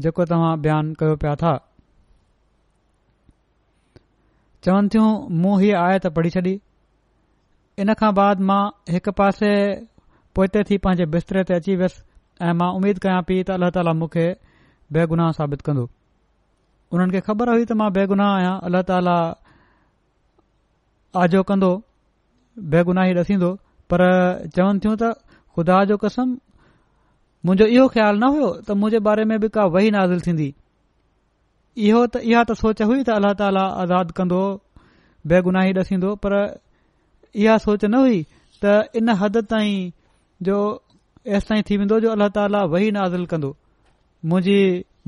जेको तव्हां बयानु कयो पिया था चवनि थियूं मूं हीअ आयत पढ़ी छॾी इन खां बाद मां हिकु पासे पोइते थी पंहिंजे बिस्तरे ते अची वियुसि ऐं मां उमेद कयां पई त अल्लाह ताला मूंखे बेगुनाह साबित कंदो उन्हनि खे ख़बर हुई त मां बेगुनाह आहियां अल्लाह ताला आजो कंदो बेगुनाही ॾसींदो पर चवनि थियूं त ख़ुदा जो कसम मुंहिंजो इहो ख़्यालु न हुयो त मुंहिंजे बारे में बि का वही नाज़िल थींदी इहो त इहा त सोच हुई त अल्लाह ताला आज़ादु कंदो बेगुनाही न पर इहा सोच न हुई त इन हद ताईं जो एस ताईं थी वेंदो जो अल्ल ताला वही नाज़िल कंदो मुंहिंजी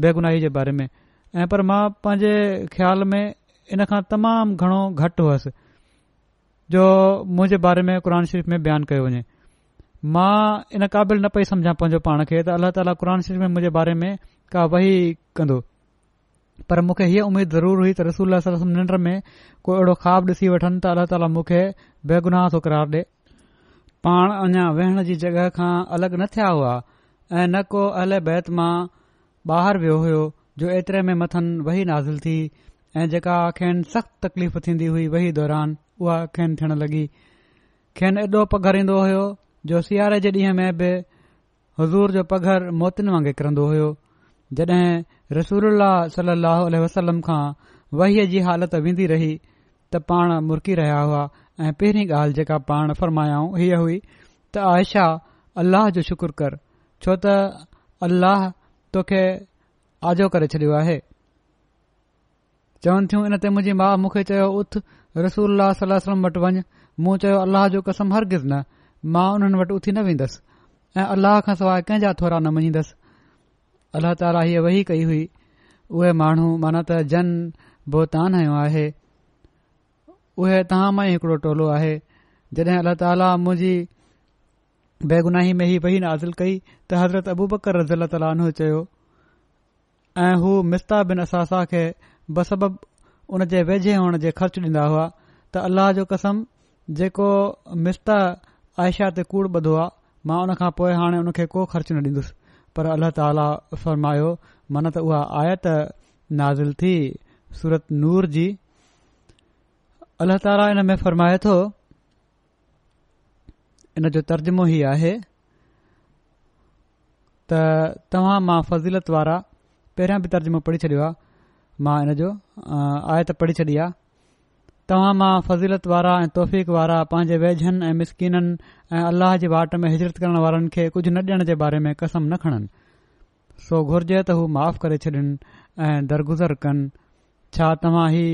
बेगुनाही जे बारे में ऐं पर मां पंहिंजे ख़्याल में इन खां तमामु घणो घटि हुयुसि जो मुंहिंजे बारे में क़ुर शरीफ़ में बयानु कयो वञे मां इन क़ाबिल न पई सम्झां पंहिंजो पाण खे त अल्लाह ताला क़ुर शरीफ़ में मुंहिंजे बारे में का वही कंदो पर मूंखे हीअ उमेद ज़रूर हुई त रसूल निंड में को अहिड़ो ख्वा ॾिसी वठनि त अल्ला ताला मूंखे बेगुनाह थो करार ॾे पाण अञा वेहण जी जॻह खां अलॻि न थिया हुआ ऐं न को अल बैत मां ॿाहिरि वियो हुयो जो एतिरे में मथनि वही नाज़िल थी ऐं जेका अखियुनि सख़्तु तकलीफ़ थींदी हुई वही दौरान उहा अखियनि थियण लॻी खेनि ऐॾो पघारींदो हुयो जो सियारे जे ॾींहं में बि हुज़ूर जो पघर मोतियुनि वांगे किरन्दो जडहिं रसूल सलह वसलम जी हालत वेंदी रही त पाण मुरकी रहिया हुआ ऐं पहिरीं ॻाल्हि जेका पाण फरमाया हीअ हुई त आयशा अलाह जो शुक्र कर छो त अल्लह तोखे आजो करे छडि॒यो आहे चवन थियूं इन ते मुंहिंजी माउ मूंखे चयो उथ रसूल वटि वञ मूं चयो अल्लाह जो कसम हरगिज़ न मां उन्हनि वटि उथी न वेंदसि ऐं अलाह खां सवाइ कंहिंजा थोरा न मञींदसि अल्लाह ताला हीअ वही कई हुई उहे माण्हू माना त जन बोतान आहे उहे तव्हां मां ई हिकड़ो टोलो आहे जॾहिं अल्लाह ताला मुंहिंजी बेगुनाही में ही वही नाज़िल कई त हज़रत अबू बकर रज़ीला ताला उन्हनि चयो ऐं हू मिस्ता बिन असासा खे बसबब उन जे वेझे हुअण जे ख़र्चु ॾींदा हुआ त अल्लाह जो कसम जेको मिस्ता आयशा ते कूड़ ॿधो आहे मां उन खां पोइ हाणे उन खे को ख़र्च न ॾींदुसि पर अलाह ताला फ़रमायो मन त उहा आयत नाज़िल थी सूरत नूर जी अल्लाह ताला इन में फरमाए थो इन जो तर्जुमो ई आहे त तव्हां मां फज़ीलत वारा पहिरियां बि तर्जुमो पढ़ी छॾियो आहे मां इन जो आयत पढ़ी छॾी आहे तव्हां मां फज़ीलत वारा ऐं तौफ़ीक़ वारा पंहिंजे वेझनि ऐं मिसकिननि ऐं अलाह जे वाट में हिजरत करण वारनि खे कुझु न ॾियण जे बारे में कसम न खणनि सो घुर्ज त हू माफ़ करे छॾनि ऐं दरगुज़र कनि छा तव्हां ही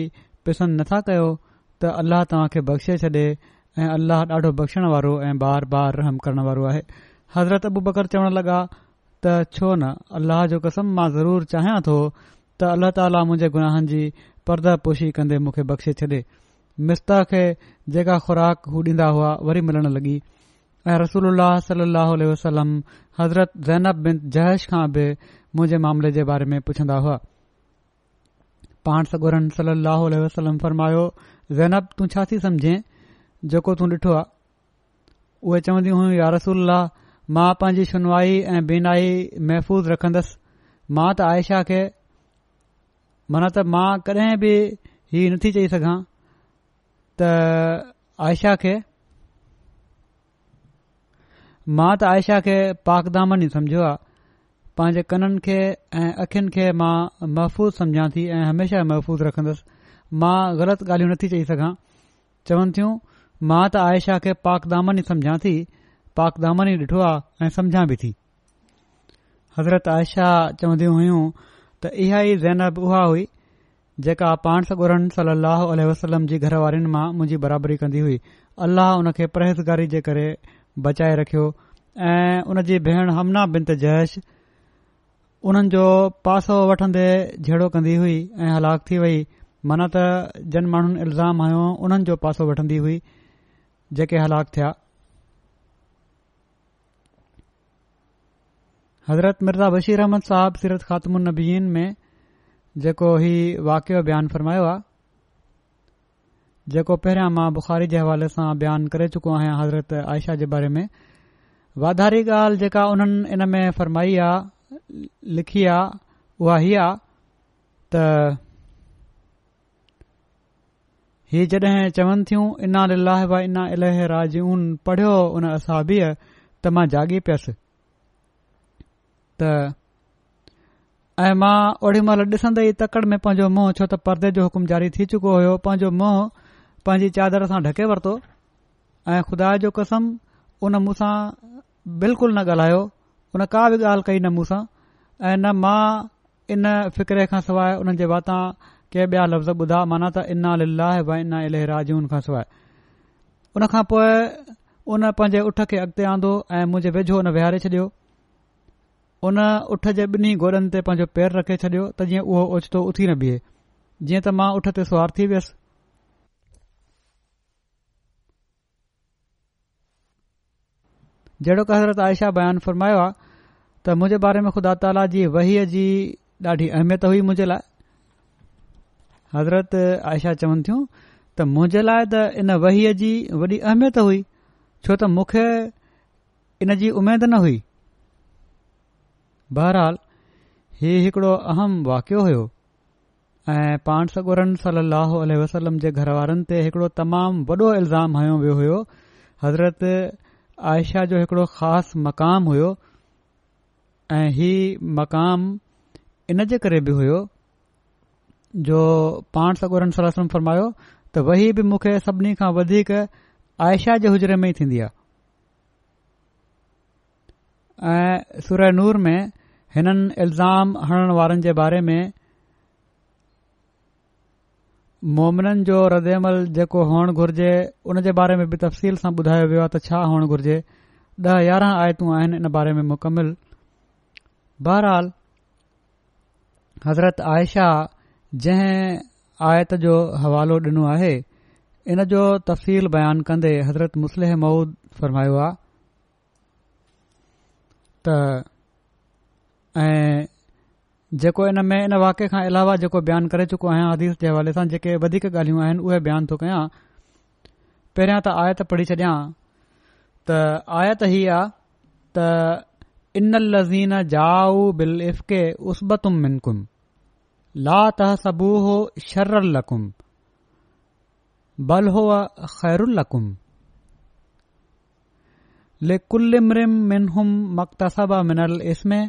पसंदि नथा कयो त अल्लाह तव्हां खे बख़्शे छॾे ऐं अल्लाह ॾाढो बख़्शण वारो ऐं बार बार रहम करण वारो आहे हज़रत अबु बकर चवणु लॻा॒ छो न अल्लाह जो कसम मां ज़रूरु चाहियां थो त अल्ला ताली मुंहिंजे गुनाहनि जी परद पोशी कंदे मूंखे बख़शे छॾे मिस्ता खे जेका ख़ुराक हू ॾींदा हुआ वरी मिलण लॻी ऐं रसूल सललल्लह वलम हज़रत ज़ैनब बिन जहिश खां बि मुंहिंजे मामिले जे बारे में पुछंदा हुआ पाण सगुरनि सलाहु फरमायो ज़ैनब तूं छा थी समझे जेको तूं ॾिठो आहे उहे चवन्दी हुयूं यार रसूल मां पंहिंजी सुनवाई ऐं बिनाई महफ़ूज़ रखंदसि मां त आयशा खे मन त मां कॾहिं बि हीउ नथी चई सघां त आयशा खे मां त आयशा खे पाकदामनि ई सम्झो आहे पंहिंजे कननि खे ऐं अखियुनि खे मां महफ़ूज़ सम्झां थी ऐं हमेशह महफ़ूज़ रखंदुसि मां ग़लति ॻाल्हियूं नथी चई सघां चवनि थियूं मां त आयशा खे पाकदामनि सम्झां थी पाकदामन ई ॾिठो आहे ऐं सम्झां बि थी हज़रत आयशा चवंदियूं हुयूं त इहा ई ज़ैनब उहा हुई जेका पाण सगुरन सलाहु वसलम जी घर मां मुंहिंजी बराबरी कन्दी हुई अल्लाह हुन खे परहेज़गारी जे करे बचाए रखियो ऐं उन जी भेण हमना बिनत जयश उन्हनि जो पासो वठंदे झेड़ो कन्दी हुई ऐं हलाक थी वई मन त जन माण्हुनि इल्ज़ाम हयो उन्हनि जो पासो वठंदी हुई जेके हलाक थिया हज़रत मिर्ज़ा बशीर अहमद साहब सीरत ख़ात्मनीन में जेको ही ہی बयानु फरमायो आहे जेको पहिरियां मां बुख़ारी जे हवाले सां बयानु करे चुको आहियां हज़रत आयशा जे बारे में वाधारी ॻाल्हि जेका उन्हनि इन में फरमाई आहे लिखी आहे उहा ही आहे त ही जड॒हिं चवन थियूं इना लह इना इलह राजउन पढ़ियो उन असाबीअ त मां जागी त ऐं मां ओड़ी महिल ॾिसंदे ई तकड़ि में पंहिंजो मुंहुं छो त परदे जो हुकुम जारी थी चुको हुयो पंहिंजो मुंहुं पंहिंजी चादर सां ढके वरितो ऐं खुदा जो कसम उन मूं बिल्कुलु न ॻाल्हायो उन का बि ॻाल्हि कई न मूंसां ऐं न मां इन फ़िक्रे खां सवाइ हुननि जे वाता के ॿिया लफ़्ज़ ॿुधा माना त इना लाहे वना अल जी उन खां सवाइ पोइ उन पंहिंजे उठ खे अॻिते आंदो ऐं मुंहिंजे वेझो हुन विहारे छॾियो उन उठ जे ॿिन्ही गोॾनि ते पंहिंजो पेर रखे छॾियो त जीअं उहो ओछितो उथी न बीहे जीअं त मां उठ ते सुवार थी वियसि जेड़ो का हज़रत आयशा बयानु फ़र्मायो आहे त मुंहिंजे बारे में ख़ुदा ताला जी वहीअ जी ॾाढी अहमियत हुई मुंहिंजे लाइ हज़रत आयशा चवनि थियूं त मुंहिंजे लाइ त इन वहीअ जी वॾी अहमियत हुई छो त मूंखे इन जी उमेद न हुई बहरहाल ही हिकिड़ो अहम वाकियो हुयो ऐं पान सॻोरम सलाहु वसलम जे घर वारनि ते हिकिड़ो तमामु वॾो इल्ज़ाम हयो वियो हुयो हज़रत आयशा जो हिकिड़ो ख़ासि मक़ाम हुयो ऐं हीअ मक़ाम इन जे करे बि हुयो जो पाण सगोरम सलम फरमायो त वई बि मूंखे सभिनी खां वधीक आयशा जे हुजरे में ई थींदी आहे ऐं नूर में हिननि इल्ज़ाम हणण वारनि जे बारे में मोमिननि जो रदेमल जेको हुअणु घुर्जे उन जे बारे में बि तफ़सील सां ॿुधायो वियो आहे त छा हुअणु घुर्जे ॾह यारहं आयतूं आहिनि इन बारे में मुकमिल बहरहाल हज़रत आयशा जंहिं आयत जो हवालो ॾिनो आहे इन जो तफ़सील बयानु कंदे हज़रत मुसलिह मऊद फ़रमायो आहे ऐं जेको इन में इन वाके खां अलावा जेको बयनु करे चुको आहियां आदीस जे हवाले सां जेके वधीक ॻाल्हियूं आहिनि उहे बयानु थो कयां पहिरियां त आयत पढ़ी छॾियां त आयत ही आहे त इनल लज़ीन जाऊ बिल इफ़के उसबतुम मिनकुम ला तह सबूह शरुम बल हो ख़ैरु मिनहुम मकतसबा मिनल इस्म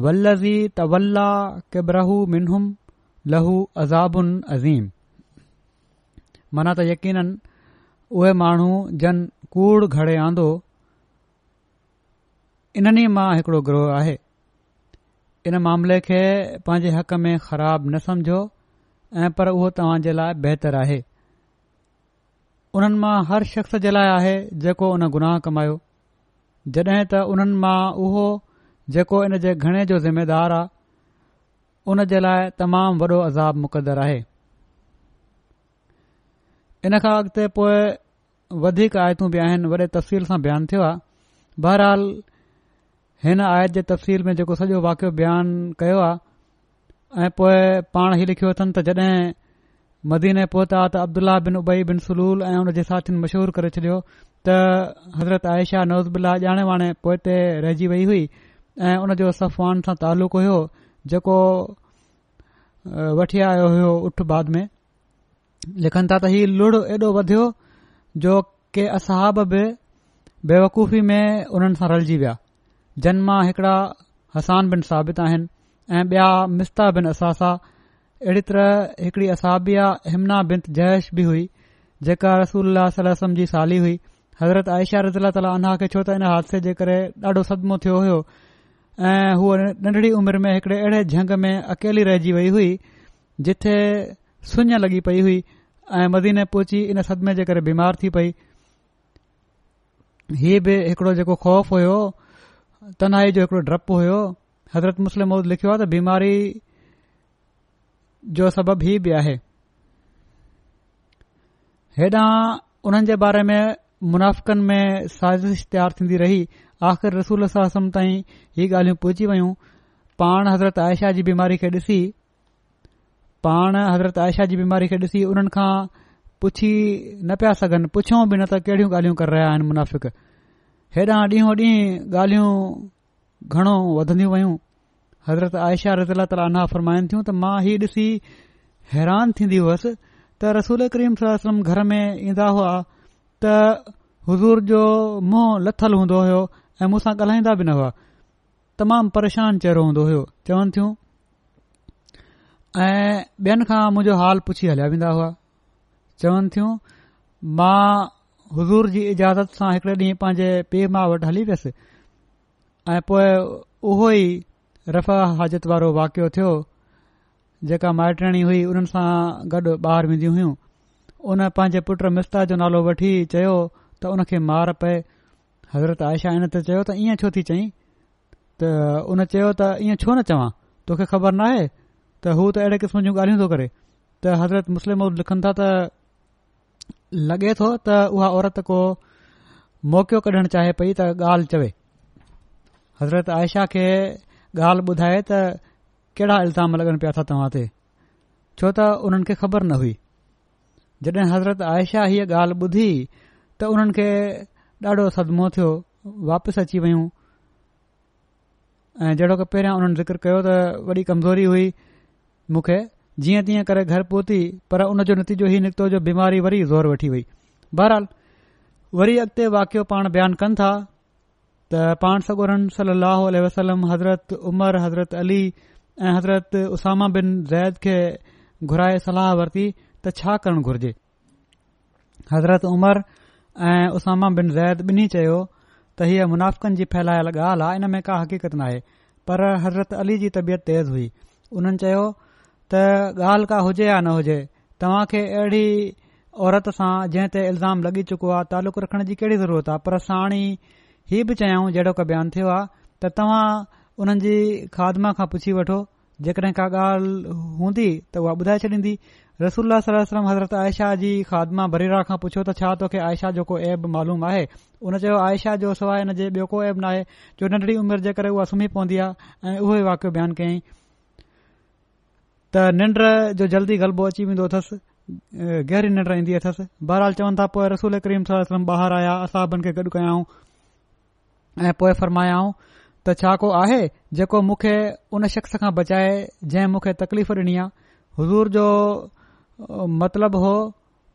वल्लज़ी तवल्ला किबरहू मिनहुम लहू अज़ाबुन अज़ीम माना त यकीन उहे माण्हू जन कूड़ घड़े आंदो इन्हनि मां हिकिड़ो ग्रोह आहे इन मामले खे पंहिंजे हक़ में ख़राब न समझो ऐं पर उहो तव्हां जे लाइ बहितर आहे उन्हनि मां हर शख़्स जे लाइ आहे जेको उन गुनाह कमायो जॾहिं त उन्हनि मां उहो जेको इन जे घणे जो ज़िमेदार आहे उन जे लाइ तमामु वॾो अज़ाब मुक़रदरु आहे इन खां अॻिते पोए वधीक आयतूं बि आहिनि वॾे तफ़्सील सां बयानु थियो आहे बहरहाल हिन आयत जे तफ़सील में जेको सॼो वाकियो बयानु कयो आहे ऐं पोए पाण हीउ लिखियो अथन त जड॒ मदीने पोहता त अब्दुल्ला बिन उबई बिन सलूल ऐं उन जे साथियुनि मशहूर करे छॾियो त हज़रत आयशा नौज़बिल्ला ॼाणे वाणे पोइ ते रहिजी वई हुई ऐं उन जो सफ़वान सां तालुक़ु हुयो जेको वठी आयो हुयो उठ बाद में लिखनि था त ही लुड़ एॾो वधियो जो के असहाब बि बेवकूफ़ी में हुननि सां रलजी विया जनमा हिकड़ा हसान बिन साबित आहिनि ऐं ॿिया मिस्ता बिन असासा अहिड़ी तरह हिकड़ी असहाबिया हिमना बिन जयश बि हुई जेका रसूल वी साली हुई हज़रत आयशा रज़ीला तालीह खे छो त इन हादसे जे करे ॾाढो सदमो थियो हो ऐं हूअ नंढड़ी उमिरि में हिकड़े अहिड़े झंग में अकेली रहिजी वई हुई जिथे सुञ लॻी पई हुई ऐं मदीने पहुची इन सदमे जे करे बीमार थी पई हीउ बि हिकड़ो जेको ख़ौफ़ हुयो तनाई जो हिकुड़ो डपु हुयो हज़रत मुस्लिम मौद लिखियो त बीमारी जो सबब ही बि आहे हेॾा उन्हनि जे बारे में मुनाफ़िकनि में साज़िश तयारु थींदी रही आख़िर रसूल सासम ताईं इहे ॻाल्हियूं पहुची वयूं पाण हज़रत आयशा जी बीमारी खे ॾिसी पाण हज़रत आयशा जी बीमारी खे ॾिसी उन्हनि खां पुछी न पिया सघनि पुछऊं बि न त कहिड़ियूं ॻाल्हियूं करे रहिया आहिनि मुनाफ़िक हेॾां ॾींहों ॾींहुं ॻाल्हियूं घणो वधंदियूं वयूं हज़रत आयशा रज़ीला तालीना फरमाइनि थियूं त मां ही ॾिसी हैरान थींदी हुयसि त रसूल करीम सलम घर में ईंदा हुआ त हज़ूर जो मुंहं लथल हूंदो ऐं मूंसां ॻाल्हाईंदा बि न हुआ तमामु परेशान चहिरो हूंदो हुयो चवनि थियूं ऐं ॿियनि खां मुंहिंजो हाल पुछी हलिया वेंदा हुआ चवनि थियूं मां हज़ूर जी इजाज़त सां हिकड़े ॾींहुं पंहिंजे पीउ माउ वटि हली वियसि ऐं उहो ई रफ़ा हाजत वारो वाकियो थियो जेका माइटणी हुई उन्हनि सां गॾु ॿाहिरि वेंदी हुयूं उन पंहिंजे मिस्ता जो नालो वठी चयो त मार पए हज़रत आयशा हिन ते चयो त ईअं छो थी चयईं त उन चयो त ईअं छो न चवां तोखे ख़बर न आहे त हू त अहिड़े क़िस्म जूं ॻाल्हियूं थो करे त हज़रत मुस्लिम लिखनि था त लॻे थो त उहा औरत को मौक़ियो कढणु चाहे पई त ॻाल्हि चवे हज़रत आयशा खे ॻाल्हि ॿुधाए त कहिड़ा इल्ज़ाम लॻनि पिया था तव्हां ते छो त उन्हनि खे ख़बर न हुई जॾहिं हज़रत आयशा हीअ ॻाल्हि ॿुधी त उन्हनि ॾाढो सदमो थियो वापसि अची वयूं ऐं जहिड़ो की पहिरियां उन्हनि ज़िक्र कयो त वॾी कमज़ोरी हुई मूंखे जीअं तीअं करे घर पहुती पर उन जो नतीजो इहो निकितो जो बीमारी वरी ज़ोर वठी वई बहरहाल वरी अॻिते वाकियो पाण बयानु कनि था त पाण सगोरन सलाह वसलम हज़रत उमर हज़रत अली ऐं हज़रत उसामा बिन ज़ैद खे घुराए सलाह वरती त छा करणु घुर्जे हज़रत उमर ऐं उसामा बिन ज़ैद बिन्ही चयो त हीअ मुनाफ़क़ जी फैलायल ॻाल्हि आहे इन में का हक़ीक़त नाहे पर हज़रत अली जी तबियत तेज़ हुई उन्हनि चयो त ॻाल्हि का हुजे या न हुजे तव्हां खे अहिड़ी औरत सां जंहिं ते इल्ज़ाम लॻी चुको आहे तालुक़ु रखण जी कहिड़ी ज़रूरत आहे पर साणे इहे बि चयाऊं जहिड़ो का बयानु थियो आहे त तव्हां उन्हनि जी खादमा खां पुछी वठो जेकॾहिं का ॻाल्हि हूंदी त उहा ॿुधाए छॾींदी جی خادمہ بریرا आयशा जी ख़ादमा भरेरा تو کہ عائشہ جو کو عیب معلوم को ان मालूम आहे جو चयो आयशा जो सवाइ हिन जे جو को عمر नाहे जो नंढड़ी उमिरि जे करे उहा सुम्ही पवंदी आहे ऐ उहो वाकियो बयानु कयईं त निंड जो जल्दी गलबो अची वेंदो अथसि गहरी निंड ईंदी رسول बहरहाल صلی اللہ علیہ وسلم करीम सलोसलम اصحابن आया असांबनि खे गॾु कयाऊं ऐं पोए फरमायाऊं त छा को आहे जेको मूंखे ان شخص खां बचाए जंहिं मूंखे तकलीफ़ डि॒नी आहे حضور جو मतिलबु हो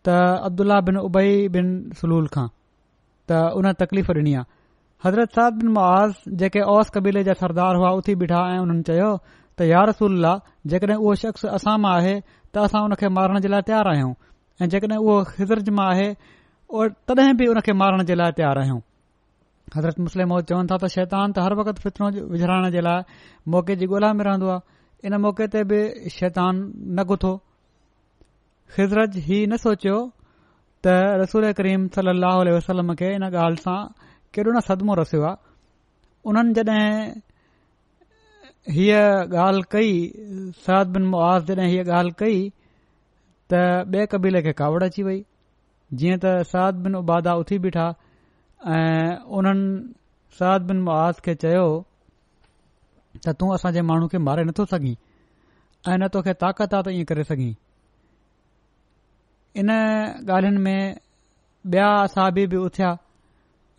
त अब्दुल्ला बिन उबई बिन सलूल खां त उन तकलीफ़ ॾिनी आहे हज़रत साहिब बिन मुआज़ जेके ओस कबीले जा सरदार हुआ उथी बीठा ऐं उन्हनि चयो त यार रसूल जेकॾहिं उहो शख़्स असां मां आहे त असां उन खे मारण जे लाइ तयारु आहियूं ऐं जेकॾहिं उहो ख़िज़िर मां आहे तॾहिं बि उन खे मारण जे लाइ तयारु आहियूं हज़रत मुस्लिम मौज चवनि था त शैतान त हर वक़्तु फितरण विझड़ाइण जे लाइ मौक़े जी ॻोल्हा में रहंदो आहे इन मौक़े ते बि शैतान न गुथो ख़िज़रत हीउ न सोचियो त रसूल करीम सली अलसलम खे हिन ॻाल्हि सां केॾो न सदमो रसियो आहे उन्हनि जड॒हिं हीअ ॻाल्हि कई साद बिन मुआज़ जॾहिं हीअ ॻाल्हि कई त ॿिए कबीले खे कावड़ अची वई जीअं त साद बिन उबादा उथी बीठा ऐं उन्हनि साद बिन मुआज़ खे चयो त तूं असां माण्हू खे मारे नथो सघीं ऐं न तोखे ताक़त आहे त ईअं करे सघीं इन ॻाल्हियुनि में ॿिया असाबी बि उथिया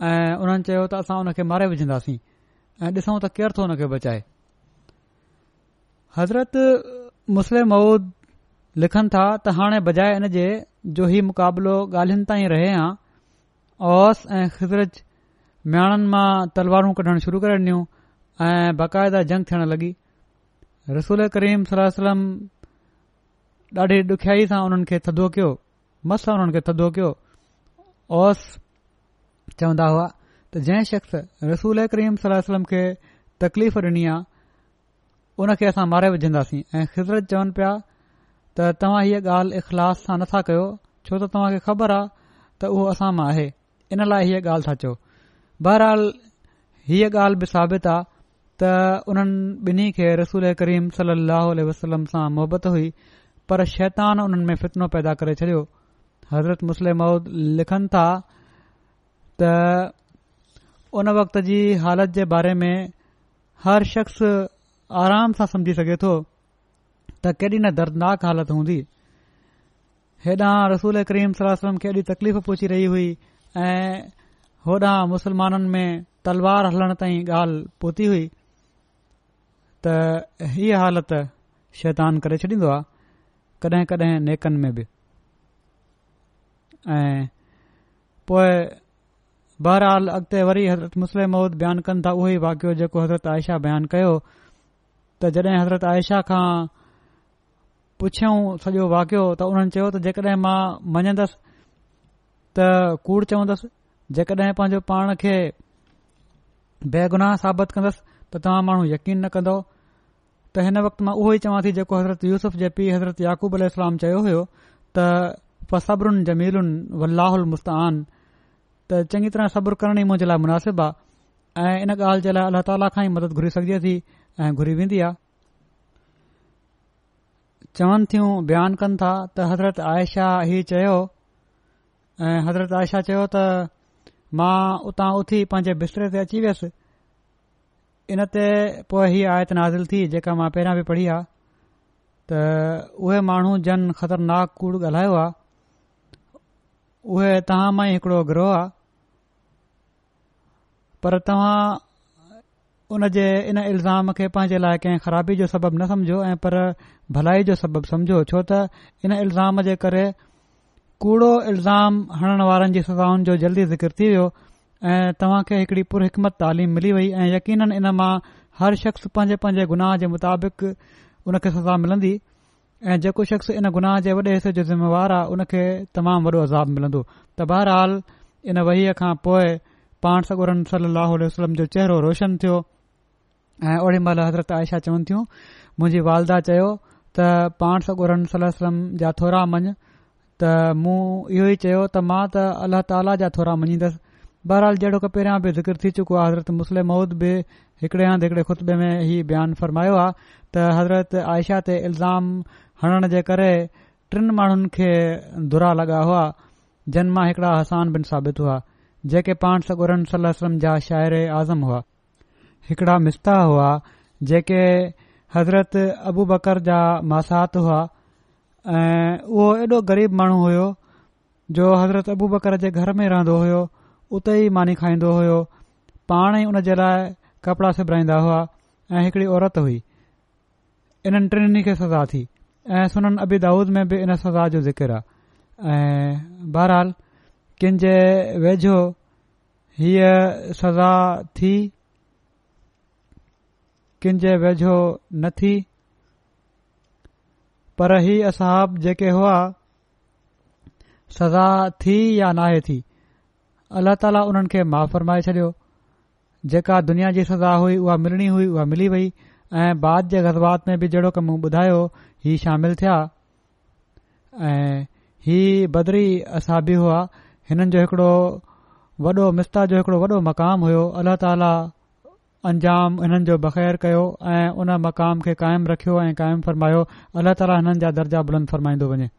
ऐं उन्हनि चयो त असां खे मारे विझन्दासीं ऐं ॾिसूं त केर थो हुन खे बचाए हज़रत मुस्लिम मऊद लिखनि था त हाणे बजाए इन जे जो ही मुक़ाबलो ॻाल्हियुनि ताईं रहे ओस ऐं ख़िज़रत माणनि मां तलवारूं कढण शुरू करे ॾिनियूं ऐं बाक़ायदा जंग थियण लॻी रसूल करीम सलम ॾाढी डुखयाई सां उन्हनि खे थदो कयो मस हुननि खे थदो कयो ओस चवंदा हुआ त जंहिं शख़्स रसूल करीम सलम वसलम खे तकलीफ़ डि॒नी आहे उनखे असां मारे विझंदासीं ऐं ख़िज़रत चवन पिया त तव्हां हीअ ॻाल्हि इख़लास सां नथा कयो छो त तव्हां ख़बर आहे त उहो असां मां आहे इन लाइ हीअ ॻाल्हि था चओ बहरहाल हीअ ॻाल्हि बि साबित आहे त उन्हनि ॿिन्ही खे रसूल करीम सल वसलम सां मुहबत हुई पर शैतान उन्हनि में फितनो पैदा करे छडि॒यो हज़रत मुस्लिम لکھن लिखनि था त उन वक़्त जी हालत जे बारे में हर शख्स आराम सां समुझी सघे थो त केॾी न दर्दनाक हालति हूंदी हेॾां रसूल करीम सलम खे एॾी तकलीफ़ पहुची रही हुई ऐं होॾां मुसलमाननि में तलवार हलण ताईं ॻाल्हि पहुती हुई त हीअ हालति शैतानु करे छॾींदो आहे कडहिं कडहिं नेकनि में बि ऐं पोइ बहरहाल अॻिते वरी हज़रत मुस्लिम महूद बयानु कनि था उहो ई वाकियो जेको हज़रत आयशा बयानु कयो त जॾहिं हज़रत आयशा खां पुछियऊं सॼो वाकियो त उन्हनि चयो त जेकॾहिं मां मञंदसि त कूड़ चवंदसि जेकॾहिं पंहिंजो पाण खे बेगुनाह साबित कंदुसि त तव्हां माण्हू यकीन न कंदो त हिन वक़्तु मां उहो ई चवां थी जेको हज़रत यूसुफ़ जेपी हज़रत याक़ूब अल चयो हुयो बसबरुनि जमीलुनि वल्लाहुल मुस्तान त चङी तरह सब्र करण ई मुंहिंजे लाइ मुनासिबु आहे ऐं इन ॻाल्हि जे लाइ अलाह ताला खां ई मदद घुरी सघिजे थी ऐं घुरी वेंदी आहे चवनि थियूं बयानु कनि था त हज़रत आयशा हीअ चयो ऐं हज़रत आयशा चयो त मां उतां उथी पंहिंजे बिस्तरे ते अची वियुसि इन ते पोइ हीअ आयत नाज़िल थी जेका मां पहिरियां बि पढ़ी आहे त उहे माण्हू जन ख़तरनाक कूड़ ॻाल्हायो आहे उहे तहां मां ई हिकड़ो ग्रोह आहे पर तव्हां उन जे इन इल्ज़ाम खे पंहिंजे लाइ कंहिं ख़राबी जो सबबु न समझो ऐं पर भलाई जो सबबु समुझो छो त इन इल्ज़ाम जे करे कूड़ो इल्ज़ाम हणण वारनि जी सज़ाउनि जो जल्दी ज़िक्र थी वियो ऐं तव्हां खे हिकड़ी पुर हिकमत तालीम मिली वई ऐं यकीन इन मां हर शख़्स पंहिंजे पंहिंजे गुनाह जे मुताबिक़ उन खे सज़ा मिलंदी ऐं जेको शख़्स इन गुनाह जे वॾे हिसे जो ज़िमेवारु आहे उन खे तमामु वॾो इज़ाब मिलंदो त बहरहाल इन वहीअ खां पोइ पाण सगुरम सलाह वसलम जो चहिरो रोशन थियो ऐं ओड़ी महिल हज़रत आयशा चवनि थियूं मुंहिंजी वालदा चयो त पाण सगोरम सलम जा थोरा मञ त मूं इहो ई चयो त मां त अल्लाह ताला जा थोरा मञींदसि बहरहाल जेड़ो की पहिरियां बि ज़िक्र थी चुको आहे हज़रत मुस्लिम माउद बि हिकड़े हंधि हिकड़े खुतबे में हीउ बयानु फ़रमायो आहे त हज़रत आयशा ते इल्ज़ाम हणण जे करे टिन माण्हुनि खे दुरा लॻा हुआ जिन मां हिकड़ा हसान बिन साबित हुआ जेके पाण सगुरन सलम जा शाइर आज़म हुआ हिकड़ा मिस्ता हुआ जेके हज़रत अबू बकर जा मासात हुआ ऐं उहो एॾो ग़रीब माण्हू हुयो जो हज़रत अबू बकर जे घर में रहंदो हुयो उते ई मानी खाईंदो हुयो पाण ई उन जे लाइ कपड़ा सिबराईंदा हुआ ऐं हिकड़ी औरत हुई इन्हनि टिनिनि खे सज़ा थी ऐं सुननि अबी दाऊद में बि इन सज़ा जो ज़िकर आहे ऐं बहरहाल किन जे वेझो हीअ सज़ा थी किंजे वेझो न थी पर हीउ असहब जेके हुआ सज़ा थी या नाहे थी अलाह ताला उन्हनि खे माफ़ फरमाए छडि॒यो जेका दुनिया जी सज़ा हुई उहा मिलणी हुई उहा मिली वई ऐं बाद जे गज़रबात में बि जहिड़ो ॿुधायो ही शामिल थिया ऐं ही बदरी असाबी हुआ हिननि जो हिकिड़ो वॾो मिस्ता जो हिकिड़ो वॾो मक़ामु हुयो अला ताला अंजाम हिननि जो बख़ैर कयो ऐं उन मक़ाम खे क़ाइमु रखियो ऐं क़ाइमु फरमायो अलाह ताला हिननि जा दर्जा बुलंद फ़रमाईंदो वञे